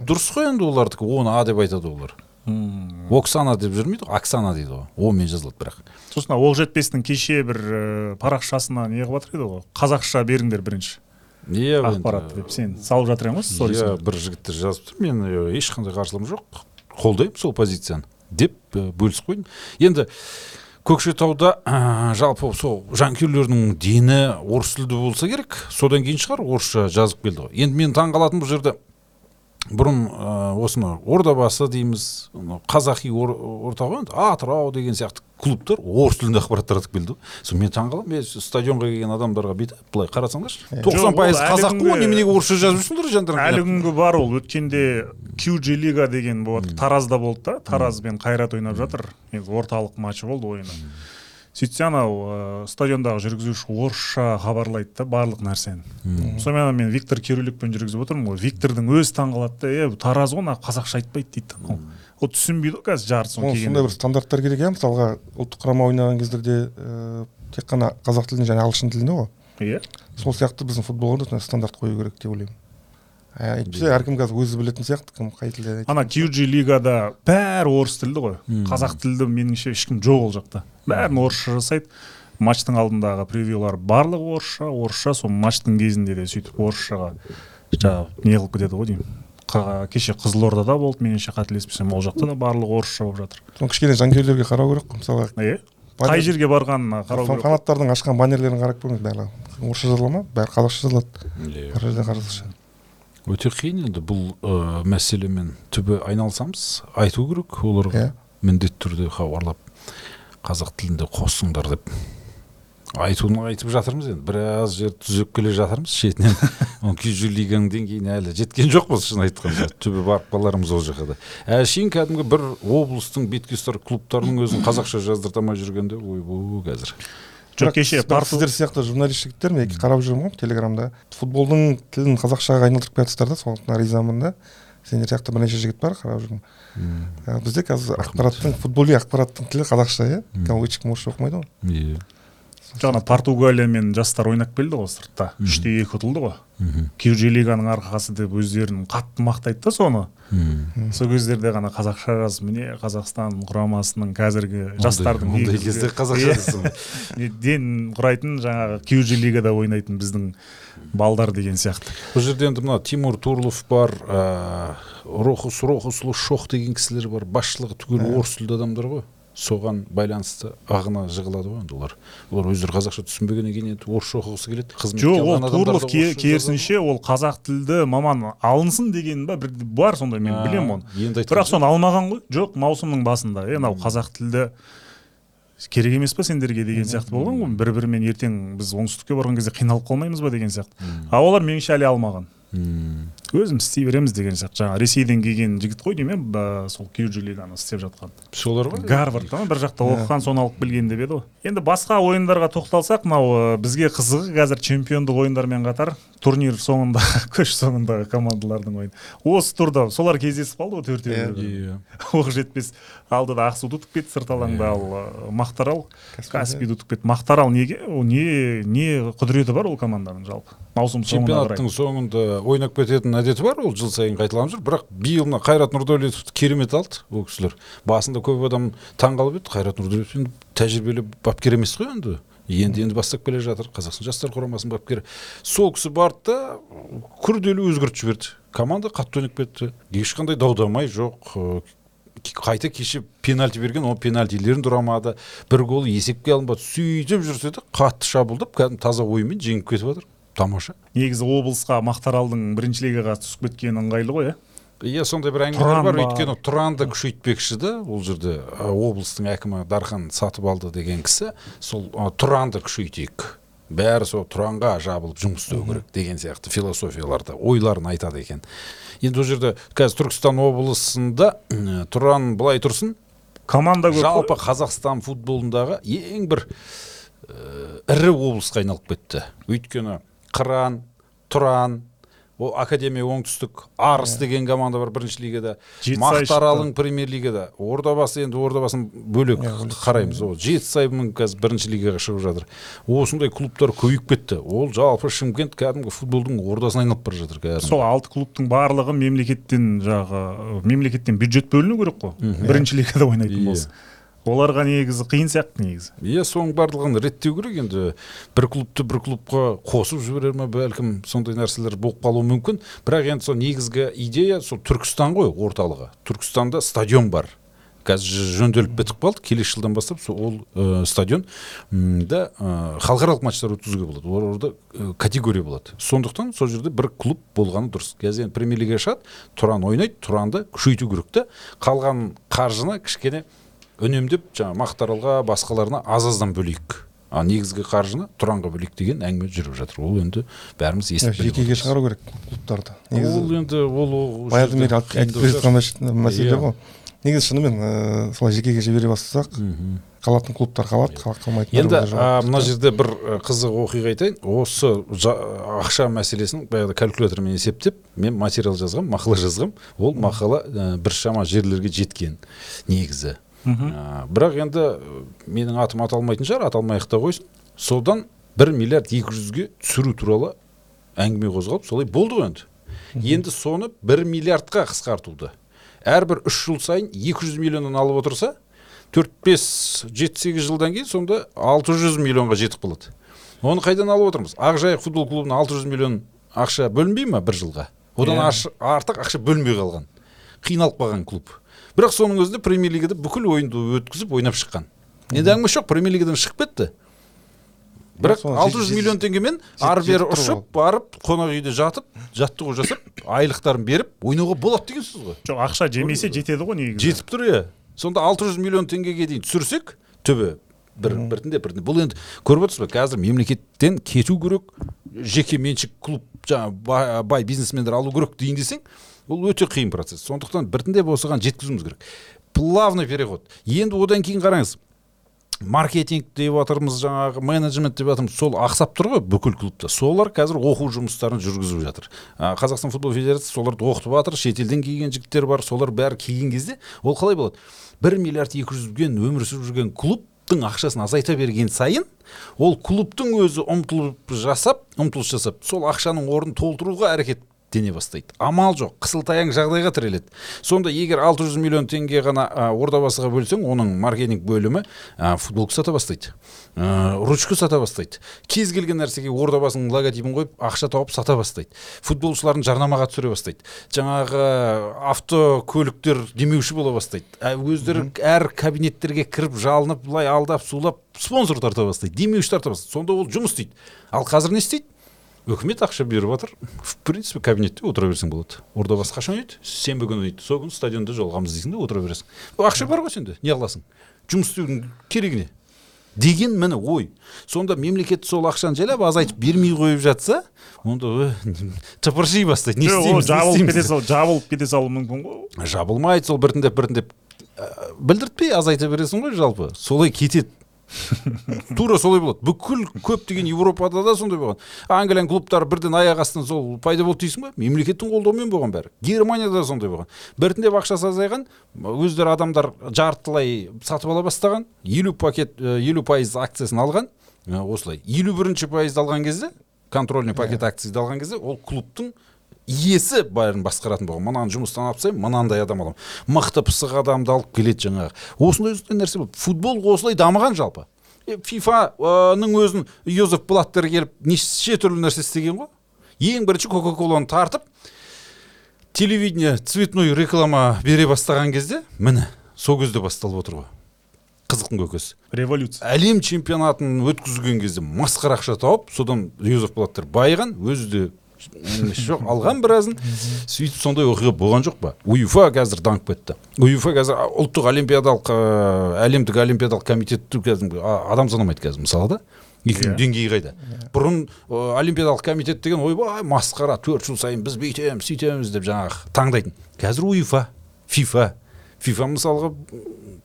дұрыс қой енді олардікі. Оны а деп айтады олар. Мм. оксана деп жүрмейді ғой оксана дейді ғой. Омен жазылады бірақ. Сосын оқжетпестің кеше бір ә, парақшасына не қылып жатыр еді ғой қазақша беріңдер бірінші. Иә ақпаратты деп сен салып жатыр едің ғой иә бір жігіттер жазып тұр мен ешқандай қарсылығым жоқ. Қолдаймын сол позицияны деп бөлісіп қойдым. Енді көкшетауда ә, жалпы сол жанкүйерлердің дені орыс тілді болса керек. Содан кейін шығар орысша жазып келді ғой. Енді мен таңқалатыным бұл жерде бұрын ә, осыны ордабасы дейміз қазақи ор, орта ғой енді атырау деген сияқты клубтар орыс тілінде ақпарат таратып келді. Ғой сол мен таңқаламын мен стадионға келген адамдарға бүйтіп былай қарасаңдаршы тоқсан пайыз қазақ қой күнге- неменеге орысша жазып жүрсіңдер жандар әлі күнгі бар ол. Өткенде QG лига деген болады. Таразда болды да. Тараз бен қайрат ойнап жатыр. Негізі орталық матчы болды ойыны. Сөйтсе анау ә, стадиондағы жүргізуші орысша хабарлайды да барлық нәрсені сонымен мен виктор кирюликпен жүргізіп отырмын ғой. Виктордың өзі таңқалады да е тараз ғой мына қазақша айтпайды дейді ол ол түсінбейді ғой қазір жартысы Ол сондай бір стандарттар керек иә мысалға ұлттық құрама ойнаған кездерде ә, тек қана қазақ тілінде және ағылшын тілінде ғой. Иә. Сол сияқты біздің футболға да стандарт қою керек деп ойлаймын. Әйтпесе әркім қазір өзі білетін сияқты кім қай тілде ана QG лигада бәрі орыс тілді ғой. Қазақ тілді меніңше ешкім жоқ ол жақта. Бәрін орысша жасайды. Матчтың алдындағы превьюлар барлығы орысша орысша сол матчтың кезінде де сөйтіп орысшаға жаңағы не қылып кетеді ғой деймін. Кеше қызылордада болды меніңше қателеспесем. Ол жақта да барлығы орысша болып жатыр. Соны кішкене жанкүйерлерге қарау керек қой мысалға иә қай жерге барғанына қарау керек фанаттардың ашқан баннерлерін қарап көріңіз барлығы орысша жазыла ма? Бәрі қазақша жазылады. Бар жерде қазақша өте қиын енді бұл ә, мәселемен түбі айналысамыз. Айту керек оларға иә. міндетті түрде хабарлап қазақ тілінде қоссыңдар деп айтуын айтып жатырмыз енді. Біраз жер түзеп келе жатырмыз шетінен. Он күйжі лиганың деңгейіне әлі жеткен жоқпыз шын айтқанда түбі барып қалармыз ол жаққа да әшейін кәдімгі бір облыстың бетке ұстар клубтарының өзін қазақша жаздырта алмай жүргенде ойбой қазір. Жоқ кеше сіздер сияқты журналист жігіттер мен қарап жүрмін ғой телеграмда. Футболдың тілін қазақшаға айналдырып келатсыздар да сондықтан ризамын да. Сендер сияқты бірнеше жігіт бар қарап жүрмін. Ә, бізде қазір ақпараттың футболи ақпараттың тілі қазақша иә? Қазір ешкім орысша оқымайды ғой? Иә жаңа португалиямен жастар ойнап келді ғой сыртта. Үште екі ұтылды ғой. Кюжи лиганың арқасы деп өздерін қатты мақтайды да соны. Сол кездерде ғана қазақша жазып міне қазақстан құрамасының қазіргі жастардың ондай кезде қазақша ден құрайтын жаңағы кюжи лигада ойнайтын біздің балдар деген сияқты. Бұл жерде енді мына тимур турлов бар ә, рохус рохусұлы шох деген кісілер бар. Басшылығы түгел орыс тілді адамдар ғой. Соған байланысты ағына жығылады ғой енді олар. Олар өздері қазақша түсінбегеннен кейін енді орысша оқығысы келеді қызметке жоқ ол турлов керісінше ол қазақ тілді маман алынсын деген ба бір бар сондай мен білемін оны. енді бірақ соны алмаған ғой. Жоқ маусымның басында. Е мынау қазақ тілді керек емес па сендерге деген сияқты болған ғой. Бір бірімен ертең біз оңтүстікке барған кезде қиналып қалмаймыз ба деген сияқты. А олар меніңше әлі алмаған өзіміз істей береміз деген сияқты. жаңағы ресейден келген жігіт қой деймін иә ба- сол кюджи лиганы істеп жатқан. Солар ғой. Гарвардта ма бір жақта оқыған соны алып келген деп еді ғой. Енді басқа ойындарға тоқталсақ мынау бізге қызығы қазір чемпиондық ойындармен қатар турнир соңында көш соңындағы командалардың ойыны. Осы турда солар кездесіп қалды ғой төртеуі Иә. оқ жетпес. Алдыда ақсуды ұтып кетті сырт алаңда ал э, мақтарал. Каспийді ұтып кетті. Мақтарал неге? Ол не не құдіреті бар ол команданың жалпы. Маусым соңына қарай чемпионаттың соңында ойнап кететін әдеті бар ол жыл сайын қайталанып жүр бірақ биыл мына қайрат нұрдәулетовті керемет алды ол кісілер. Басында көп адам таңқалып еді. Қайрат нұрдәулетов енді тәжірибелі бапкер емес қой енді. Енді енді бастап келе жатыр. Қазақстан жастар құрамасының бапкері. Сол кісі барды да күрделі өзгертіп жіберді. Команда қатты ойнап кетті ешқандай дау дамай жоқ қайта кеше пенальти берген ол пенальтилерін дұрамады бір гол есепке алынбады. Сөйтіп жүрсе де қатты шабуылдап кәдімгі таза ойынмен жеңіп кетіп жатыр. Тамаша. Негізі облысқа мақтаралдың бірінші лигаға түсіп кеткені ыңғайлы ғой иә иә сондай бір әңгімелер Тұран бар. ба? өйткені тұранды күшейтпекші да ол жерде облыстың әкімі дархан сатып алды деген кісі сол тұранды күшейтейік бәрі сол тұранға жабылып жұмыс істеу керек деген сияқты философияларды ойларын айтады екен. Енді ол жерде қазір түркістан облысында тұран былай тұрсын. Команда көп. Жалпы қазақстан футболындағы ең бір ә, ірі облысқа айналып кетті. Өйткені қыран тұран ол академия оңтүстік арыс деген команда бар бірінші лигада. Жетісай мақтааралың премьер лигада. Ордабасы енді ордабасын бөлек қараймыз. Ол жетісайның қазір бірінші лигаға шығып жатыр. Осындай клубтар көбейіп кетті. Ол жалпы шымкент кәдімгі футболдың ордасына айналып бара жатыр кәдімгі. Сол алты клубтың барлығы мемлекеттен жағы мемлекеттен бюджет бөліну керек қой. Бірінші лигада ойнайтын Иә. болса. Оларға негізі қиын сияқты негізі. Иә соның барлығын реттеу керек. Енді бір клубты бір клубқа қосып жіберер ме? Бәлкім сондай нәрселер болып қалуы мүмкін. Бірақ енді сол негізгі идея сол түркістан ғой орталығы. Түркістанда стадион бар. Қазір жөнделіп бітіп қалды. Келесі жылдан бастап сол ол ә, стадион да ә, халықаралық матчтар өткізуге болады. Олар орда ә, категория болады. Сондықтан сол жерде бір клуб болғаны дұрыс. Қазір енді премьер лигаға шығады. Тұран ойнайды. Тұранды күшейту керек та қалған қаржыны кішкене үнемдеп жаңағы мақтааралға басқаларына аз аздан бөлейік. А негізгі қаржыны тұранға бөлейік деген әңгіме жүріп жатыр. Ол енді бәріміз Иә, естіп жекеге шығару керек клубтарды. Ол енді ол баяғыдан бері айтып келе жатқан мәселе Иә. ғой негізі шынымен ыыы, солай жекеге жібере бастасақ қалатын клубтар қалады қала- қалмайтындар енді мына жерде бір қызық оқиға айтайын. Осы ақша мәселесін баяғыда калькулятормен есептеп мен материал жазғам мақала жазғам ол мақала біршама жерлерге жеткен негізі. А, бірақ енді менің атым аталмайтын шығар аталмай ақ та қойсын. Содан бір миллиард екі жүзге түсіру туралы әңгіме қозғалып солай болды ғой енді. Енді соны бір миллиардқа қысқартуды әрбір үш жыл сайын 200 миллионнан алып отырса төрт бес жеті сегіз жылдан кейін сонда 600 миллионға жетіп қалады. Оны қайдан алып отырмыз? Ақжайық футбол клубына 600 миллион ақша бөлінбей ма бір жылға? Одан Иә. аш- артық ақша бөлінбей қалған. Қиналып қалған клуб. Бірақ соның өзінде премьер лигада бүкіл ойынды өткізіп ойнап шыққан. Енді әңгіме жоқ премьер лигадан шығып кетті. Бірақ 600 жет- миллион теңгемен ары бері ұшып барып қонақ үйде жатып жаттығу жасап айлықтарын беріп ойнауға болады деген сөз ғой. Жоқ ақша жемесе жетеді ғой негізі. Жетіп тұр иә. Сонда 600 миллион теңгеге дейін түсірсек түбі бір біртіндеп біртіндеп. Бұл енді көріп отырсыз ба? Қазір мемлекеттен кету керек жеке меншік клуб жаңағы бай, бизнесмендер алу керек дейін десең бұл өте қиын процесс. Сондықтан біртіндеп осыған жеткізуіміз керек. Плавный переход. Енді одан кейін қараңыз маркетинг деп жатырмыз жаңағы менеджмент деп жатырмыз сол ақсап тұр ғой бүкіл клубта. Солар қазір оқу жұмыстарын жүргізіп жатыр. Қазақстан футбол федерациясы соларды оқытып жатыр шетелден келген жігіттер бар солар бәрі келген кезде ол қалай болады? бір миллиард екі жүзбен өмір сүріп жүрген клубтың ақшасын азайта берген сайын ол клубтың өзі ұмтылып жасап ұмтылыс жасап сол ақшаның орнын толтыруға әрекет дене бастайды. Амал жоқ қысылтаяң жағдайға тіреледі. Сонда егер 600 миллион теңге ғана а, ордабасыға бөлсең оның маркетинг бөлімі а, футболка сата бастайды. Ә, ручка сата бастайды. Кез келген нәрсеге ордабасының логотипін қойып ақша тауып сата бастайды. Футболшыларын жарнамаға түсіре бастайды. Жаңағы автокөліктер демеуші бола бастайды. Ә, өздері әр кабинеттерге кіріп жалынып былай алдап сулап спонсор тарта бастайды демеуші тарта бастайды. Сонда ол жұмыс істейді. Ал қазір не істейді? Үкімет ақша беріп жатыр в принципе кабинетте отыра берсең болады. Ордабасы қашан ойнайды сенбі күні ойнайды сол күні стадионда жолығамыз дейсің да отыра бересің. Ақша бар ғой сенде? Не қыласың? Жұмыс істеудің керегі не? Деген міне ой. Сонда мемлекет сол ақшаны жайлап азайтып бермей қойып жатса онда тыпырши бастайды. Не істейміз жабылып кете деп. сал жабылып кете салуы мүмкін ғой. Жабылмайды сол біртіндеп біртіндеп. Ә, білдіртпей азайта бересің ғой жалпы. Солай кетеді. тура солай болады. Бүкіл көптеген европада да сондай болған. Англияның клубтары бірден аяқ астынан сол пайда болды дейсің ба? Мемлекеттің қолдауымен болған бәрі. Германияда да сондай болған. Біртіндеп ақшасы азайған өздері адамдар жартылай сатып ала бастаған елу пакет елу пайыз акциясын алған. Осылай. Елу бірінші пайызды алған кезде контрольный пакет акцияды алған кезде ол клубтың иесі бәрін басқаратын болған. Мынаны жұмыстан алып тастаймын мынандай адам аламын. Мықты пысық адамды алып келеді жаңағы. Осындай осындай нәрсе болды. Футбол осылай дамыған жалпы. Фифаның өзін йозеф блаттер келіп неше түрлі нәрсе істеген ғой. Ең бірінші кока коланы тартып телевидение цветной реклама бере бастаған кезде міне сол кезде басталып отыр ғой. Қызықтың көкесі. Революция. Әлем чемпионатын өткізген кезде масқара ақша тауып содан йозеф блаттер байыған өзі де жоқ алған біразын. Сөйтіп сондай оқиға болған жоқ па? Уефа қазір дамып кетті. Уефа қазір ұлттық олимпиадалық әлемдік олимпиадалық комитетті кәдімгі а, адам санамайды қазір мысалы да. Екеуінің Иә. деңгейі қайда. Бұрын ы, олимпиадалық комитет деген ойбай масқара төрт жыл сайын біз бүйтеміз сөйтеміз деп жаңағы таңдайтын. Қазір уефа фифа фифа мысалға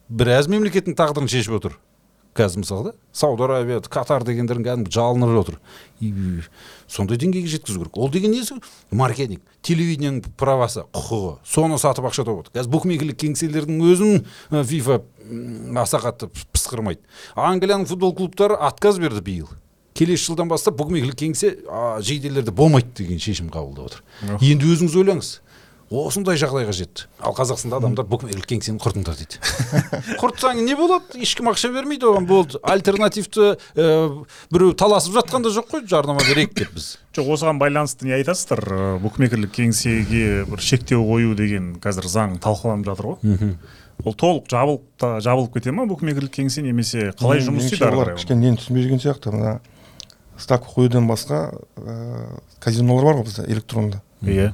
біраз мемлекеттің тағдырын шешіп отыр. Қазір мысалы да сауд арабия катар дегендердің кәдімгі жалынып отыр. Сондай деңгейге жеткізу керек. Ол деген несі? Маркетинг телевидениенің правасы құқығы. Соны сатып ақша тауып отыр. Қазір букмекерлік кеңселердің өзін фифа аса қатты пысқырмайды. Англияның футбол клубтары отказ берді биыл. Келесі жылдан бастап букмекерлік кеңсе жейделерде болмайды деген шешім қабылдап отыр. Енді өзіңіз ойлаңыз. Осындай жағдайға жетті. Ал қазақстанда адамдар букмекерлік кеңсені құртыңдар дейді. Құртсаң не болады? Ешкім ақша бермейді оған. Болды. Альтернативті ә, біреу таласып жатқан да жоқ қой жарнама берейік деп біз. Жоқ осыған байланысты не айтасыздар? Букмекерлік кеңсеге бір шектеу қою деген қазір заң талқыланып жатыр ғой. Ол толық жабылып та жабылып кете ма букмекерлік кеңсе немесе қалай жұмыс істейді ары олар кішкене нені түсінбей жүрген сияқты. Мына ставка қоюдан басқа ә, казинолар бар ғой бізде электронды. Иә.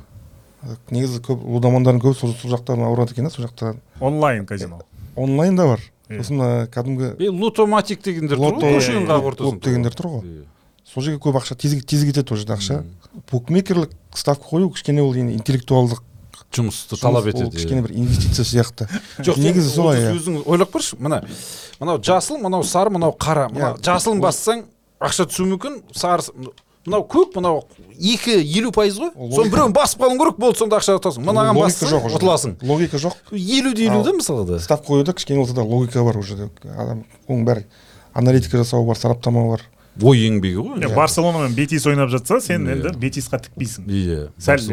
Негізі көп ұлы мамандардың көбі сол, сол жақтан ауырады екен да сол жақта онлайн казино. Онлайн да бар. Сосын кәдімгі и лутоматик дегендер тұр Лото, ғой көшенің қақ ортасында дегендер тұр ғой. Сол жерге көп ақша тез, тез кетеді ол жерде ақша. Букмекерлік ставка қою кішкене ол енді интеллектуалдық жұмысты талап етеді кішкене бір инвестиция сияқты. Жоқ негізі сол- солай ол иә. өзің ойлап көрші мына мынау жасыл мынау сары мынау қара. Мына Иә. жасылын бассаң ақша түсуі мүмкін сары мынау көк мынау екі елу пайыз ғой. Ол соның біреуін басып қалуың керек болды сонда ақша ұтасың. Мынаған бассаң ол жерде. ұтыласың. Логика жоқ. Елу де елу да мысалы да. ставка қоюда кішкене болса да логика бар уже. Адам оның бәрі аналитика жасау бар сараптама бар. Ой еңбегі ғой. Иә, барселона мен бетис ойнап жатса сен енді бетисқа тікпейсің. Иә сәл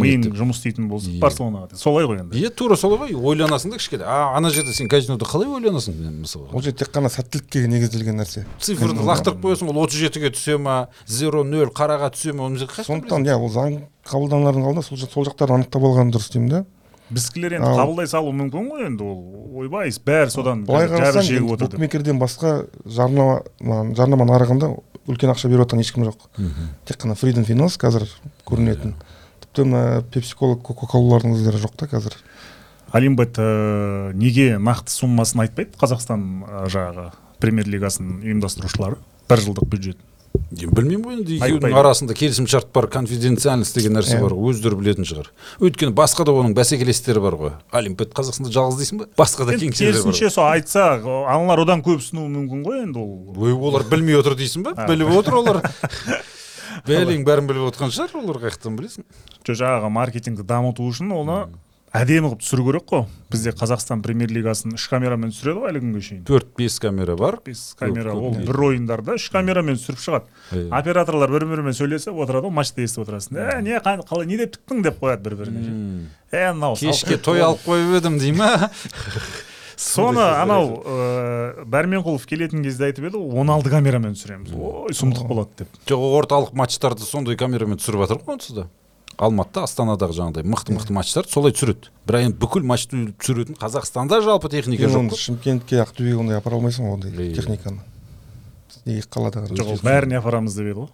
миың жұмыс істейтін болса Иә. барселонаға солай ғой енді. Иә тура солай ғой. Ойланасың да кішкене. А ана жерде сен казинода қалай ойланасың мысалы? Ол жерде тек қана сәттілікке негізделген нәрсе. Цифрды лақтырып қоясың ол отыз жетіге түсе ма зеро нөл қараға түсе ма сондықтан иә ол заң қабылданардың алдында сол, жақ- сол жақтарын анықтап алған дұрыс деймін да біздікілер енді қабылдай салуы мүмкін ғой енді ол ойбай бәрі содан былай қарасаң букмекерден басқа жарнама жарнама нарығында үлкен ақша беріп жатқан ешкім жоқ. Тек қана фридом финанс қазір көрінетін. Тіпті мына пепси кола кока колалардың өздері жоқ та қазір. Алимбет ә, неге нақты суммасын айтпайды? Қазақстан ә, жаңағы премьер лигасын ұйымдастырушылары бір жылдық бюджет. Білмеймін ғой енді екеуінің арасында келісімшарт бар конфиденциальность деген нәрсе Иә. бар ғой өздері білетін шығар. Өйткені басқа да оның бәсекелестері бар ғой. Олимпиад қазақстанда жалғыз дейсің ба басқа да кеңселер бар. керісінше сол айтса аналар одан көп ұсынуы мүмкін ғой енді ол. Ой олар білмей отыр дейсің ба біліп отыр олар. Бәлең бәрін біліп отқан шығар олар қай жақтан білесің? Жо жаңағы маркетингті дамыту үшін оны әдемі қылып түсіру керек қой. Бізде қазақстан премьер лигасын үш камерамен түсіреді ғой әлі күнге шейін. Төрт бес камера бар. Бес камера. Ол бір ойындарда үш камерамен түсіріп шығады. Операторлар бір бірімен сөйлесіп отырады ғой матчты естіп отырасың. Ә не қалай не деп тіктің деп қояды бір біріне е мынау кешке той алып қойып едім дей ма? Соны анау ыыы бәрменқұлов келетін кезде айтып еді ғой он алты камерамен түсіреміз. Ой сұмдық болады деп. Жоқ орталық матчтарды сондай камерамен түсіріп жатыр ғой онсыз да. Алматыда астанадағы жаңағыдай мықты мықты матчтарды солай түсіреді. Бірақ енді бүкіл матчты түсіретін қазақстанда жалпы техника жоқ оны қой. шымкентке ақтөбеге ондай апара алмайсың ғой ондай техниканы. Неге қалада жоқ ол бәріне апарамыз деп еді ғой.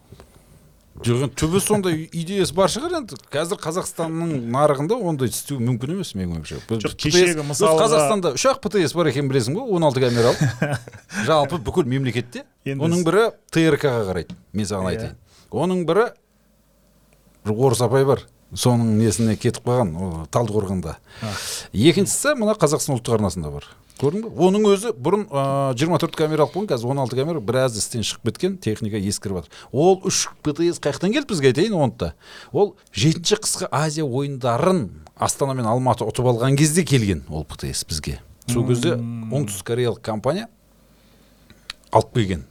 Жоқ енді түбі сондай идеясы бар шығар енді. Қазір қазақстанның нарығында ондай істеу мүмкін емес менің ойымша. Жоқ, кешегі өзі мысалға- қазақстанда үш ақ птс бар екенін білесің ғой он алты камералы жалпы бүкіл мемлекетте. Оның бірі трк ға қарайды мен саған Иә. айтайын. Оның бірі бір орыс апай бар. Соның несіне кетіп қалған талдықорғанда. Екіншісі мына қазақстан ұлттық арнасында бар. Көрдің ба оның өзі бұрын жиырма төрт камера алып қойған қазір он алты камера біраз істен шығып кеткен техника ескіріп жатыр ол үш птс қай жақтан келді бізге айтайын оны да ол жетінші қысқы азия ойындарын астана мен алматы ұтып алған кезде келген ол птс бізге. Сол кезде оңтүстік кореялық компания алып келген.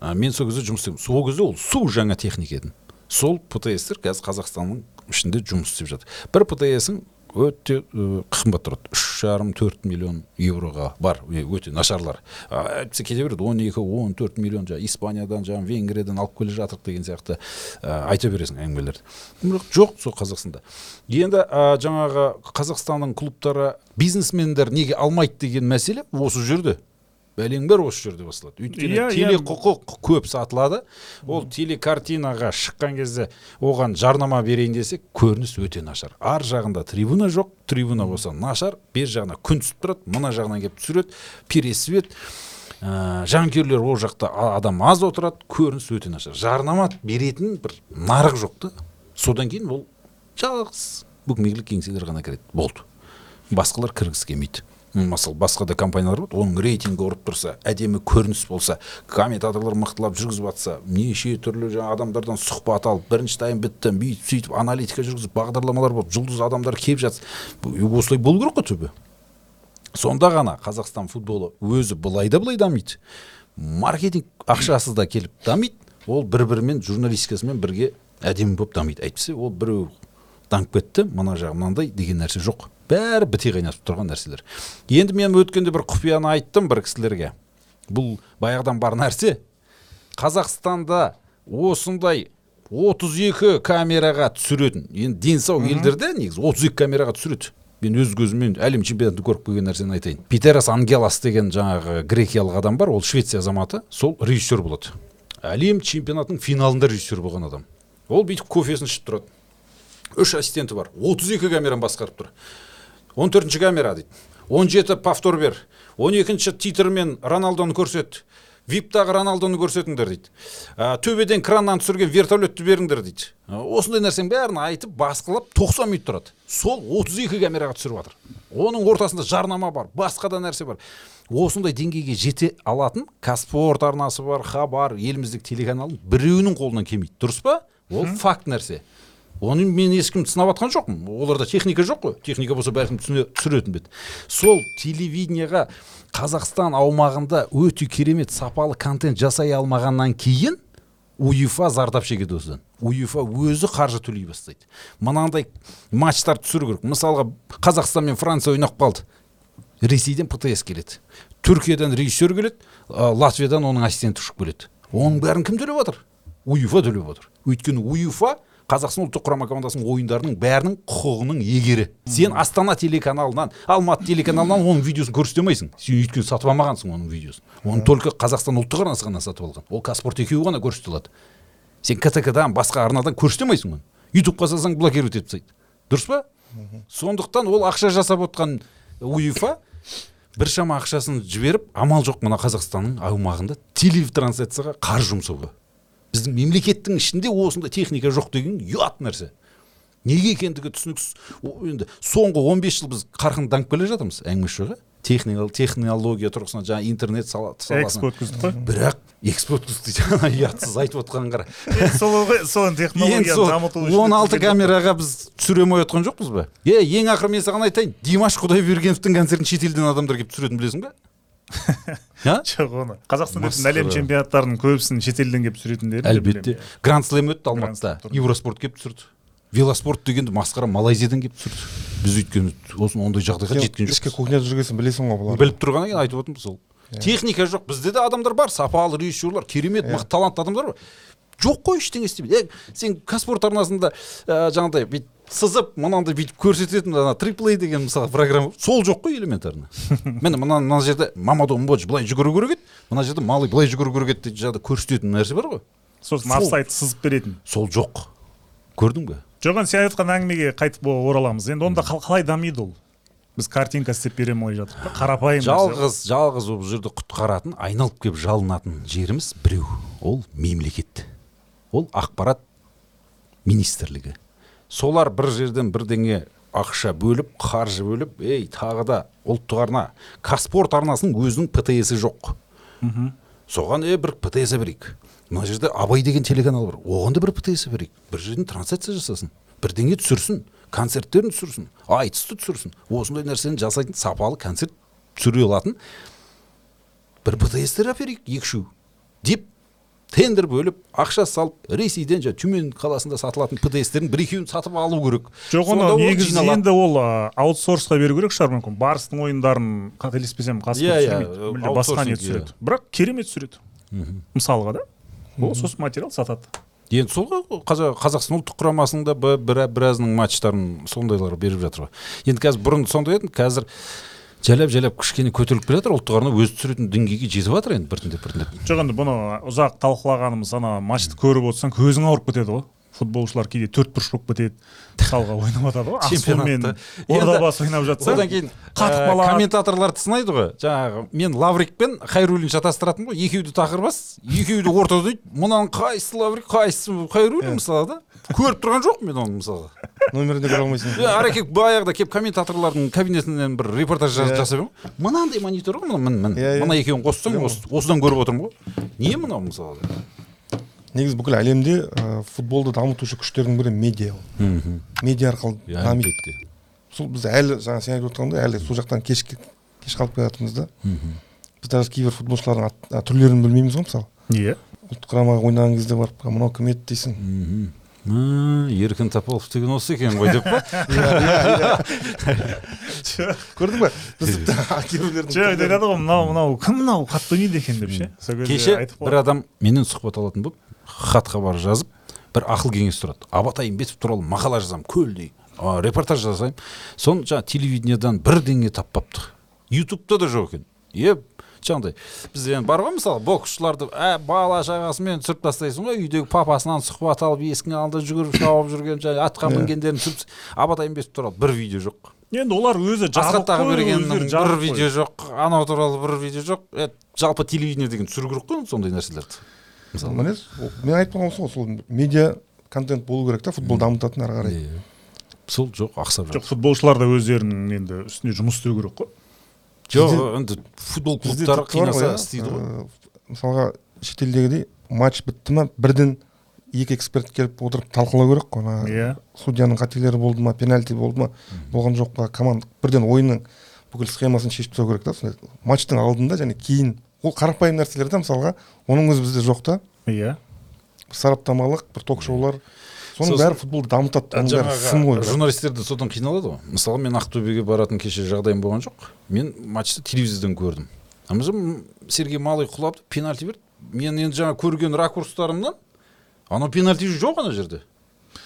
А, мен сол кезде жұмыс істедім. Сол кезде ол су жаңа техника еді. Сол птстер қазір қазақстанның ішінде жұмыс істеп жатыр. Бір птсің өте қымбат тұрады. Үш жарым төрт миллион евроға бар. Өте нашарлар. Әйтпесе кете береді. Он екі он төрт миллион жаңағы испаниядан жаңағы венгриядан алып келе жатырық деген сияқты. Айта бересің әңгімелерді. Жоқ сол қазақстанда. Енді жаңағы қазақстанның клубтары бизнесмендер неге алмайды деген мәселе осы жерде. Бәлең бәрі осы жерде басталады. Өйткені Иә, иә. телекұқық көп сатылады. Ол телекартинаға шыққан кезде оған жарнама берейін десе көрініс өте нашар. Ар жағында трибуна жоқ. Трибуна болса нашар. Бер жағына күн түсіп тұрады мына жағынан келіп түсіреді пересвет. Ә, жанкүйерлер ол жақта адам аз отырады көрініс өте нашар. Жарнама беретін бір нарық жоқ та. Содан кейін ол жалғыз букмекерлік кеңселер ғана кіреді. Болды. Басқалар кіргісі келмейді. Мысалы басқа да компаниялар бар оның рейтингі ұрып тұрса әдемі көрініс болса комментаторлар мықтылап жүргізіп жатса неше түрлі жаңағы адамдардан сұхбат алып бірінші тайм бітті бүйтіп сөйтіп аналитика жүргізіп бағдарламалар болып жұлдыз адамдар келіп жатса осылай болу керек қой түбі. Сонда ғана қазақстан футболы өзі былай да былай дамиды. Маркетинг ақшасыз да келіп дамиды ол бір бірімен журналистикасымен бірге әдемі болып дамиды. Әйтпесе ол біреу дамып кетті мына жағы мынандай деген нәрсе жоқ. Бәрі біте қайнасып тұрған нәрселер. Енді мен өткенде бір құпияны айттым бір кісілерге. Бұл баяғыдан бар нәрсе. Қазақстанда осындай 32 камераға түсіретін. Енді дені сау елдерде негізі 32 камераға түсіреді. Мен өз көзіммен әлем чемпионатында көріп келген нәрсені айтайын. Питерас ангелас деген жаңағы грекиялық адам бар ол швеция азаматы. Сол режиссер болады. Әлем чемпионатының финалында режиссер болған адам. Ол бүйтіп кофесін ішіп тұрады. Үш ассистенті бар. 32 камераны басқарып тұр. 14 камера дейді. 17 повтор бер. 12 титрмен роналдоны көрсет. Виптағы роналдоны көрсетіңдер дейді. Ә, төбеден краннан түсірген вертолетті беріңдер дейді. Ә, осындай нәрсенің бәрін айтып басқылап 90 минут тұрады. Сол 32 камераға түсіріп жатыр. Оның ортасында жарнама бар басқа да нәрсе бар. Осындай деңгейге жете алатын казспорт арнасы бар хабар еліміздегі телеканалдың біреуінің қолынан келмейді. Дұрыс па? Ол факт нәрсе. Оны мен ешкімді сынап жатқан жоқпын. Оларда техника жоқ қой. Техника болса бәлкім түсіретін бе сол телевидениеға қазақстан аумағында өте керемет сапалы контент жасай алмағаннан кейін уефа зардап шегеді осыдан. Уефа өзі қаржы төлей бастайды. Мынандай матчтар түсіру керек. Мысалға қазақстан мен франция ойнап қалды. Ресейден птс келеді. Түркиядан режиссер келеді латвиядан оның ассистенті ұшып келеді. Оның бәрін кім төлеп жатыр уефа төлеп отыр. Өйткені уефа қазақстан ұлттық құрама командасының ойындарының бәрінің құқығының егері сен астана телеканалынан алматы телеканалынан оның видеосын көрсете алмайсың. Сен өйткені сатып алмағансың оның видеосын. Оны только қазақстан ұлттық арнасы ғана сатып алған. Ол казспорт екеуі ғана көрсете алады. Сен ктк дан басқа арнадан көрсете алмайсың оны. Ютубқа салсаң блокировать етіп тастайды дұрыс па? Сондықтан ол ақша жасап отқан уефа біршама ақшасын жіберіп амал жоқ мына қазақстанның аумағында телетрансляцияға қаржы жұмсауға. Біздің мемлекеттің ішінде осындай техника жоқ деген ұят нәрсе. Неге екендігі түсініксіз. Енді соңғы 15 жыл біз қарқынды дамып келе жатырмыз әңгімесі жоқ иә технология тұрғысынан жаңағы интернет сала- экспо өткіздік қой. Бірақ экспо өткізді жаңа ұятсыз айтып отқанын қара. Сол ғой соны технологияны дамыту үшін он алты камераға біз түсіре алмай отқан жоқпыз ба? Е ең ақыры мен саған айтайын димаш құдайбергеновтің концертін шетелден адамдар келіп түсіретін білесің ба а жоқ оны. Қазақстан Масқара. әлем чемпионаттарының көбісін шетелден келіп түсіретіндер әлбетте. гранд слэм өтті алматыда. Евроспорт келіп түсірді. Велоспорт дегенді масқара малайзиядан келіп түсірді. Біз өйткені осы ондай жағдайға жеткен ішкі жоқпыз. кухняда жүргенсің білесің ғой бұлар біліп тұрғаннан кейін айтып отырмын сол техника жоқ. Бізде де адамдар бар. Сапалы режиссерлар керемет мықты талантты адамдар бар. Жоқ қой ештеңе істемейді сен казспорт арнасында ә, жаңағыдай бүйтіп сызып мынандай бүйтіп көрсететін ана триплей деген мысалы программа сол жоқ қой элементарно. Міне мына мына жерде мамадо мбодж былай жүгіру керек еді мына жерде малый былай жүгіру керек еді дейді жаңағыдай көрсететін нәрсе бар ғой. Сосын апсайт сызып беретін. Сол жоқ. Көрдің бе? Жоқ енді сен айтқан әңгімеге қайтып ораламыз. Енді онда қал- қалай дамиды ол? Біз картинка істеп бере алмай жатырмық па қарапайым жалғыз жалғыз бұл жерде құтқаратын айналып келіп жалынатын жеріміз біреу. Ол мемлекет. Ол ақпарат министрлігі. Солар бір жерден бірдеңе ақша бөліп қаржы бөліп ей тағы да ұлттық арна казспорт арнасының өзінің птс і жоқ соған е бір птс берейік мына жерде абай деген телеканал бар. Оған да бір птс берейік. Бір жерден трансляция жасасын. Бірдеңе түсірсін концерттерін түсірсін айтысты түсірсін. Осындай нәрсені жасайтын сапалы концерт түсіре алатын бір птстер әперейік екі үшеу деп тендер бөліп ақша салып ресейден жаңағы түмен қаласында сатылатын птстердің бір екеуін сатып алу керек. Жоқ оны негізі енді ол аутсорсқа беру керек шығар мүмкін. Барыстың ойындарын қателеспесем қазір Иә, иә, түсірмейді. мүлде басқа не иә. түсіреді. Бірақ керемет түсіреді. Мысалға да. Ол сосын материал сатады. Енді сол ғой қаза- қазақстан ұлттық құрамасының да бір, бір, біразының матчтарын сондайлар беріп жатыр ғой. Енді қазір бұрын сондай еді қазір жайлап жайлап кішкене көтеріліп келе жатыр ұлттық арна өзі түсіретін деңгейге жетіп жатыр енді біртіндеп біртіндеп жоқ енді бұны ұзақ талқылағанымыз ана матчты көріп отырсаң көзің ауырып кетеді ғой. Футболшылар кейде төрт бұрыш болып кетеді мысалға ойнап жатады ғой. Ақсумен ордабасы ойнап жатса одан кейін қатып ә, қалады. комментаторларды сынайды ғой. Жаңағы мен лаврик пен хайруллин шатастыратынмын ғой. Екеуі де тақырбас екеуі де ортада дейді. Мынаның қайсысы лаврик қайсысы хайруллин мысалы да. Көріп тұрған жоқпын мен оны мысалға. Нөмірін де көре алмайсың. Келіп баяғыда келіп комментаторлардың кабинетінен бір репортаж Иә. жасап едім. Мынандай монитор ғой мына мін мін. Иә, иә. мына екеуін қоссаң осы- осыдан көріп отырмын ғой. Не мынау мысалы негізі бүкіл әлемде ә, футболды дамытушы күштердің бірі медиа ол. Медиа арқылы Иә, дамиды. сол біз әлі жаңа сен айтып отырғандай әлі сол жақтан кеш кеш қалып келе жатырмыз да біз даже кейбір футболшылардың түрлерін білмейміз ғой мысалы. Иә ұлттық құрамаға ойнаған кезде барып мынау кім еді дейсің. М, еркін тапалов деген осы екен ғой деп па? Көрдің ба біз тіпті кейбіреулердің жоқ айтады ғой мынау мынау кім мынау? Қатты ойнайды екен деп ше? Сол кезде кеше бір адам менен сұхбат алатын болып хат хабар жазып бір ақыл кеңес сұрады. Абатай имбетов туралы мақала жазамын көлдей а, репортаж жасаймын. Соны жаңағы телевидениедан бірдеңе таппапты ютубта да жоқ екен. Е жаңағыдай бізде енді бар ғой мысалы боксшыларды ә, бала шағасымен түсіріп тастайсың ғой үйдегі папасынан сұхбат алып есіктің алдында жүгіріп шауып жүрген жаңағы атқа мінгендерін түсіріп абатай имбетов туралы бір видео жоқ. Енді олар өзі асхат тағыбергеннің бір видео жоқ анау туралы бір видео жоқ. Е, жалпы телевидение деген түсіру керек қой сондай нәрселерді мысалы. Міне мен айтып тұрғаным сол сол медиа контент болу керек та футбол дамытатын ары қарай. Иә. сол жоқ ақсап жоқ футболшылар да өздерінің енді үстіне жұмыс істеу керек қой. Жоқ енді футбол клубтары қинаса иә, істейді ғой. мысалға шетелдегідей матч бітті ма бірден екі эксперт келіп отырып талқылау керек қой. Ана иә. судьяның қателері болды ма пенальти болды ма болған жоқ па команда бірден ойынның бүкіл схемасын шешіп тастау керек та сондай. Матчтың алдында және кейін ол қарапайым нәрселер да мысалға оның өзі бізде жоқ та. Иә. Сараптамалық бір ток шоулар соның бәрі футболды дамытады оның бәрі сын ғой. журналистер де содан қиналады ғой. Мысалы мен ақтөбеге баратын кеше жағдайым болған жоқ. Мен матчты телевизордан көрдім. Сергей малый құлап пенальти берді. Мен енді жаңа көрген ракурстарымнан анау пенальти жоқ ана жерде.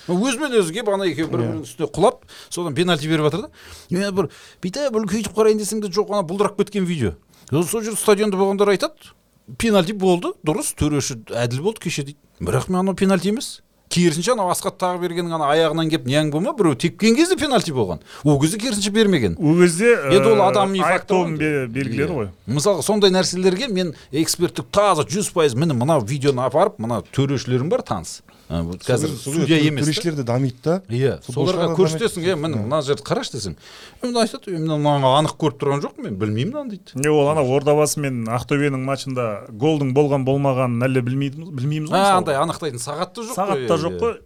Өзімен өзі келіп ана екеуі бір бірінің үстіне құлап содан пенальти беріп жатыр да. Мен бір бүйтіп үлкейтіп қарайын десем де жоқ ана бұлдырап кеткен видео сол жерде стадионда болғандар айтады пенальти болды дұрыс төреші әділ болды кеше дейді бірақ мен анау пенальти емес. Керісінше анау асхат тағы бергеннің ана аяғынан келіп нең болма біреу тепкен кезде пенальти болған. Ол кезде керісінше бермеген. Ол кезде Енді ол адами фактор айыптаудың ғой. мысалға сондай нәрселерге мен эксперттік таза жүз пайыз міне мына видеоны апарып мына төрешілерім бар таныс. Вот қазір судья емес. төрешілер де дамиды да. Иә соларға көрсетесің е міне мына жерді қарашы десең. Е, мына айтады мына мынаны анық көріп тұрған жоқпын мен білмеймін мынаны дейді. Не ол ана ордабасы мен ақтөбенің матчында голдың болған болмағанын әлі білмейді білмейміз ғой андай анықтайтын сағат та жоқ қой сағат та иә, жоқ иә. қой.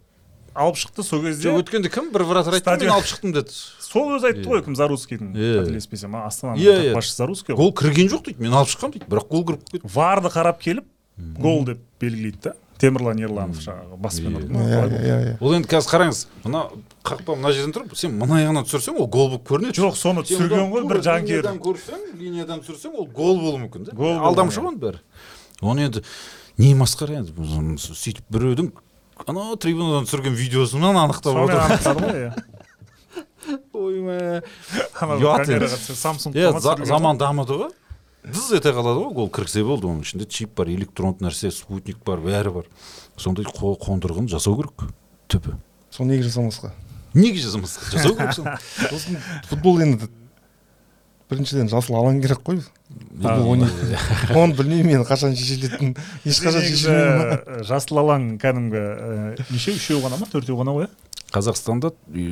Алып шықты сол кезде. Жоқ өткенде кім бір вратарь айтты ғой, мен алып шықтым деді. Сол өзі айтты ғой кім зарусскийдің Иә. қателеспесем астананың Иә, иә. қақпашысы зарусский ғой. Гол кірген жоқ дейді мен алып шыққанмын дейді бірақ гол кіріп кетті. Варды қарап келіп гол деп белгілейді да. Темірлан ерланов жаңағы баспен ұрды. Ма? иә иә иә. Ол енді қазір қараңыз мына қақпа мына жерден тұрып сен мына аяғынан түсірсең ол гол болып көрінеді. Жоқ соны түсірген ғой бір жанкүйер. линиядан көрсең линиядан түсірсең ол гол болуы мүмкін да. Гол алдамшы ғой оның бәрі. Оны енді не масқара енді сөйтіп біреудің анау трибунадан түсірген видеосынан анықтап отыр анықтады ғой иә. Иә заман дамыды ғой. Дыз ете қалады ғой гол кірсе болды оның ішінде чип бар электронды нәрсе спутник бар бәрі бар. Сондай қо- қондырғыны жасау керек. Түбі. Соны неге жасамасқа? Неге жасамас жасау керек соны. Сосын футбол енді біріншіден жасыл алаң керек қой. Футбол оны білмеймін мен қашан шешілетінін ешқашан шешілмейді э, жасыл алаң кәдімгі э, нешеу үшеу ғана ма төртеу ғана ғой иә қазақстанда э,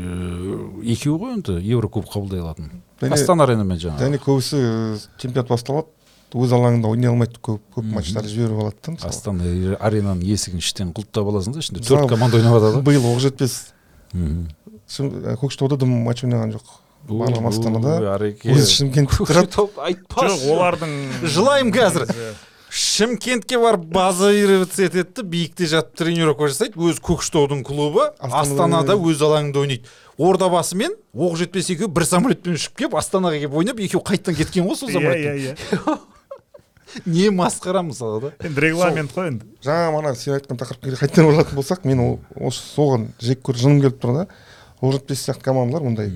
екеуі ғой енді еврокуб қабылдай алатын. Астана аренамен жаңағы. Және көбісі э, чемпионат басталады. Өз алаңында ойнай алмайды көп көп матчтарды жіберіп алады да мысалы. Астана аренаның есігін іштен құлыптап аласың да ішінде төрт команда ойнап жатады. биыл оқжетпес ә, көкшетауда да матч ойнаған жоқ. Барлығы астанада. өзі шымкентте тұрады. айтпашы. Жоқ олардың Жылаймын қазір. Шымкентке барып базироваться етеді да биікте жатып тренировка жасайды. Өзі көкшетаудың клубы Астанада өз алаңында ойнайды. Ордабасы мен оқ жетпес екеуі бір самолетпен ұшып келіп астанаға келіп ойнап екеуі қайттан кеткен ғой сол иә самолетпен. иә иә. Не масқара мысалы да? Енді регламент қой енді. Жаңа мана сен айтқан тақырыпқа қайтадан оралатын болсақ мен ол осы соған жек көр жыным келіп тұр да оқжетпес сияқты командалар мұндай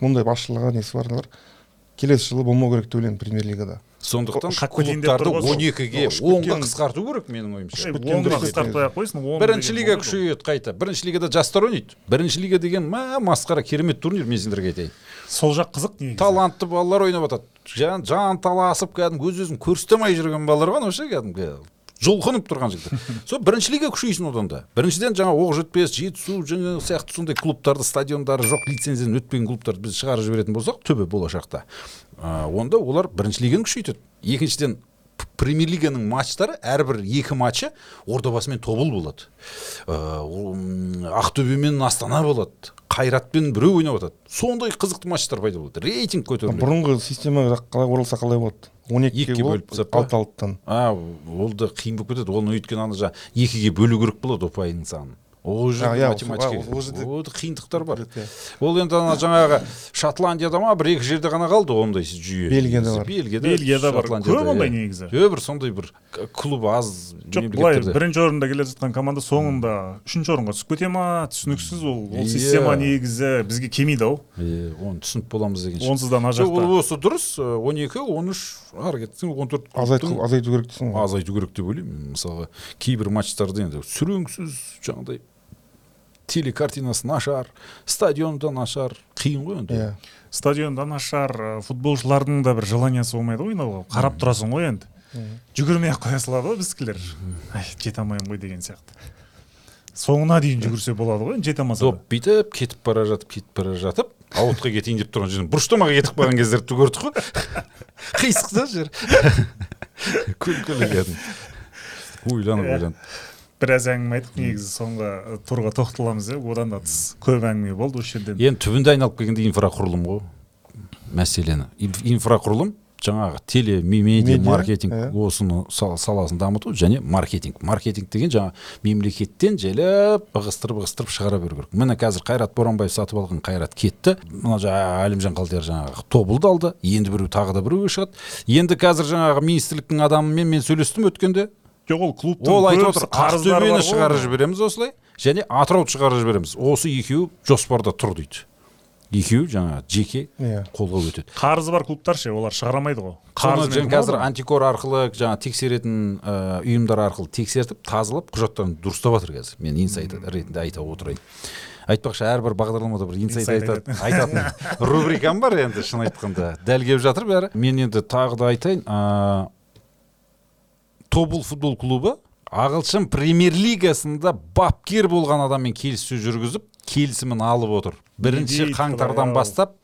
мұндай басшылығы несі барлар келесі жылы болмау керек деп ойлаймын премьер лигада. Сондықтан клубтарды он екіге онға қысқарту керек менің ойымша. Қысқартпай ақ қойсын бірінші лига күшейеді қайта. Бірінші лигада жастар ойнайды. Бірінші лига деген мә масқара керемет турнир мен сендерге айтайын. Сол жақ қызық негізі. Талантты балалар ойнап жатады жан, жан таласып кәдімгі өз өзін көрсетемей жүрген балалар ғой анау ше кәдімгі? Жұлқынып тұрған жігіттер сол бірінші лига күшейсін одан да біріншіден жаңа оқ жетпес жетісу жаңағы сияқты сондай клубтарды стадиондары жоқ лицензиядан өтпеген клубтарды біз шығарып жіберетін болсақ түбі болашақта ә, онда олар бірінші лиганы күшейтеді екіншіден премьер лиганың матчтары әрбір екі матчы ордабасы мен тобыл болады ә, ақтөбе мен астана болады қайратпен біреу ойнап жатады сондай қызықты матчтар пайда болады рейтинг көтеріледі бұрынғы система жақ қалай оралса қалай болады он екіге Екіге бөліп тастап па? алты алтыдан а ол да қиын болып кетеді. Оны өйткені ана жаңағы екіге бөлу керек болады ұпайының санын ол жерде иә, математика ол- қиындықтар бар. Иә. ол енді ана жаңағы шотландияда ма бір екі жерде ғана қалды ондай жүйе. Бельгияда бар. бельгияда бельгияда бар. Шотландияда, көп ондай иә. негізі. Жоқ бір сондай бір клуб аз жоқ былай бірінші орында келе жатқан команда соңында үшінші орынға түсіп кете ма? Түсініксіз ол. Ол Иә. система негізі бізге келмейді ау. Е, оны түсініп боламыз дегенше онсыз да ана жоқ жақта. ол осы дұрыс он екі он үш ары кетсең он төрт азайту азайту керек дейсің ғой. Азайту керек деп ойлаймын. Мысалға кейбір матчтарды енді сүреңсіз жаңағыдай телекартинасы нашар стадионы да нашар қиын ғой енді. Иә. Стадионда нашар э, футболшылардың да бір желаниясы болмайды ғой ойнауға қарап тұрасың ғой енді. Жүгірмей ақ қоя салады ғой біздікілер жете алмаймын ғой деген сияқты. Соңына дейін жүгірсе болады ғой енді жете алмаса доп бүйтіп кетіп бара жатып кетіп бара жатып аутқа кетейін деп тұрған жерден бұрыштамаға кетіп қалған кездерді көрдік қой. Қисық та жер. Күлкілі кәдімгі. Ойланып Иә. ойланып. біраз әңгіме айттық негізі соңғы турға тоқталамыз деп одан да тыс көп әңгіме болды осы жерден. Енді түбінде айналып келгенде инфрақұрылым ғой. Мәселені. Инф- инфрақұрылым жаңағы теле ми- медиа Медиа, маркетинг иә. осыны сал- саласын дамыту және маркетинг. Маркетинг деген жаңа мемлекеттен жайлап ығыстырып ығыстырып шығара беру керек. Міне қазір қайрат боранбаев сатып алған қайрат кетті. Мына жаңағы әлімжан қалдияр жаңағы тобылды алды. Енді біреу тағы да біреуге шығады. Енді қазір жаңағы министрліктің адамымен мен сөйлестім өткенде. Жоқ ол клубтың ол айтып отыр ақтөбені шығарып жібереміз осылай және атырауды шығарып жібереміз. Осы екеуі жоспарда тұр дейді. Екеуі жаңағы жеке иә. қолға өтеді. Қарызы бар клубтар ше олар шығарамайды ғой. Соны Қарызымен жаңа кім қазір антикор арқылы жаңағы тексеретін ә, ұйымдар арқылы тексертіп тазалап құжаттарын дұрыстап жатыр қазір. Мен инсайт ретінде айта отырайын. Айтпақшы әрбір бағдарламада бір инсайт айтатын рубрикам бар енді шын айтқанда. Дәл келіп жатыр бәрі. Мен енді тағы да айтайын ә, тобыл футбол клубы ағылшын премьер лигасында бапкер болған адаммен келіссөз жүргізіп келісімін алып отыр. Бірінші қаңтардан бастап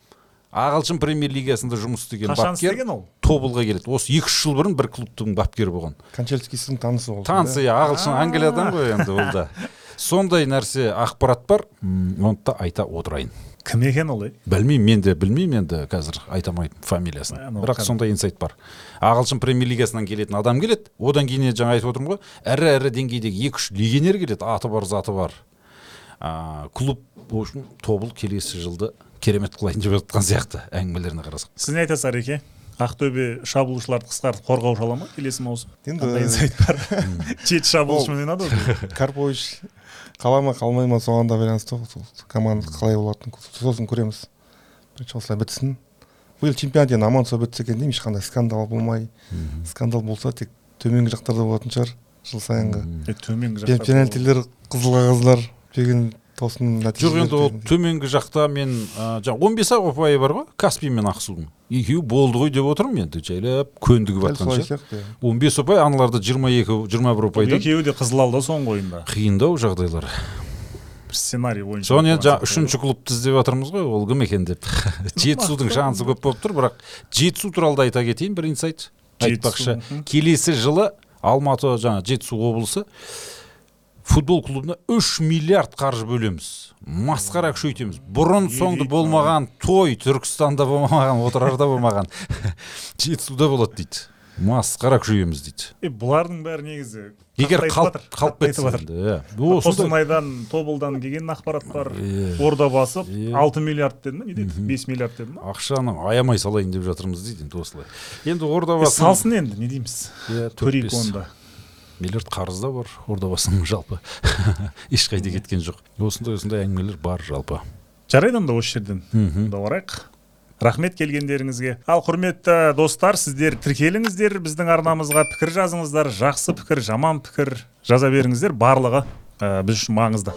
ағылшын премьер лигасында жұмыс істеген қашан бапкер істеген ол? тобылға келеді. Осы екі үш жыл бұрын бір клубтың бапкері болған. Кончельскийсің танысы болды танысы иә ағылшын англиядан ғой енді ол да. Сондай нәрсе ақпарат бар. Оны да айта отырайын. Кім екен ол ей? Білмеймін мен де білмеймін енді қазір айта алмаймын фамилиясын. Бірақ сондай инсайт бар. Ағылшын премьер лигасынан келетін адам келеді. Одан кейін жаңа айтып отырмын ғой ірі ірі деңгейдегі екі үш легионер келеді. Аты бар заты бар. А, клуб в общем тобыл келесі жылды керемет қылайын деп жатқан сияқты әңгімелеріне қарасақ. Сіз не айтасыз ареке ақтөбе шабуылшыларды қысқартып қорғаушы ала ма? Келесі маусым. Енді- инсайт бар? Жеті шабуылшымен ойнады ғой карпович қала ма қалмай ма соған да байланысты ғой сол команда қалай болатынын сосын көреміз. Бірінші осылай бітсін. Биыл чемпионат енді аман сау бітсе екен деймін ешқандай скандал болмай. Скандал болса тек төменгі жақтарда болатын шығар жыл сайынғы. Төменгі жақта пенальтилер қызыл қағаздар. Деген тосын жоқ енді ол төменгі жақта мен ә, жаңа он бес ақ ұпайы бар ғой каспий мен ақсудың екеуі болды ғой деп отырмын енді жайлап көндігіп жатқан сияқты. иә. он бес ұпай аналарда жиырма екі жиырма бір ұпайдан екеуі де қызыл алды соңғы ойында. Қиындау жағдайлар. Бір сценарий бойынша соны енді отырған жаңа сияқты. үшінші клубты іздеп жатырмыз ғой ол кім екен деп. Жетісудың шансы көп болып тұр бірақ жетісу туралы да айта кетейін бір инсайт айтпақшы. келесі жылы алматы жаңа жетісу облысы футбол клубына үш миллиард қаржы бөлеміз. Масқара күшейтеміз. Бұрын соңды болмаған той түркістанда болмаған отырарда болмаған. Жетісуда болады дейді. Масқара күшейтеміз дейді. Е бұлардың бәрі негізі егер қалып кетсе иә. қостанайдан тобылдан келген ақпарат бар. Иә. орда басып алты миллиард деді ма не деді? Бес миллиард деді ма ақшаны аямай салайын деп жатырмыз дейді енді осылай. Енді орда Е, басын салсын енді не дейміз? Иә, көрейік бес оны да миллиард қарыз да бар ордабасының жалпы. Ешқайда кеткен жоқ. Осындай осындай әңгімелер бар жалпы. Жарайды онда осы жерден. Мхм онда барайық. Рахмет келгендеріңізге. Ал құрметті достар сіздер тіркеліңіздер біздің арнамызға. Пікір жазыңыздар. Жақсы пікір жаман пікір жаза беріңіздер. Барлығы ә, біз үшін маңызды.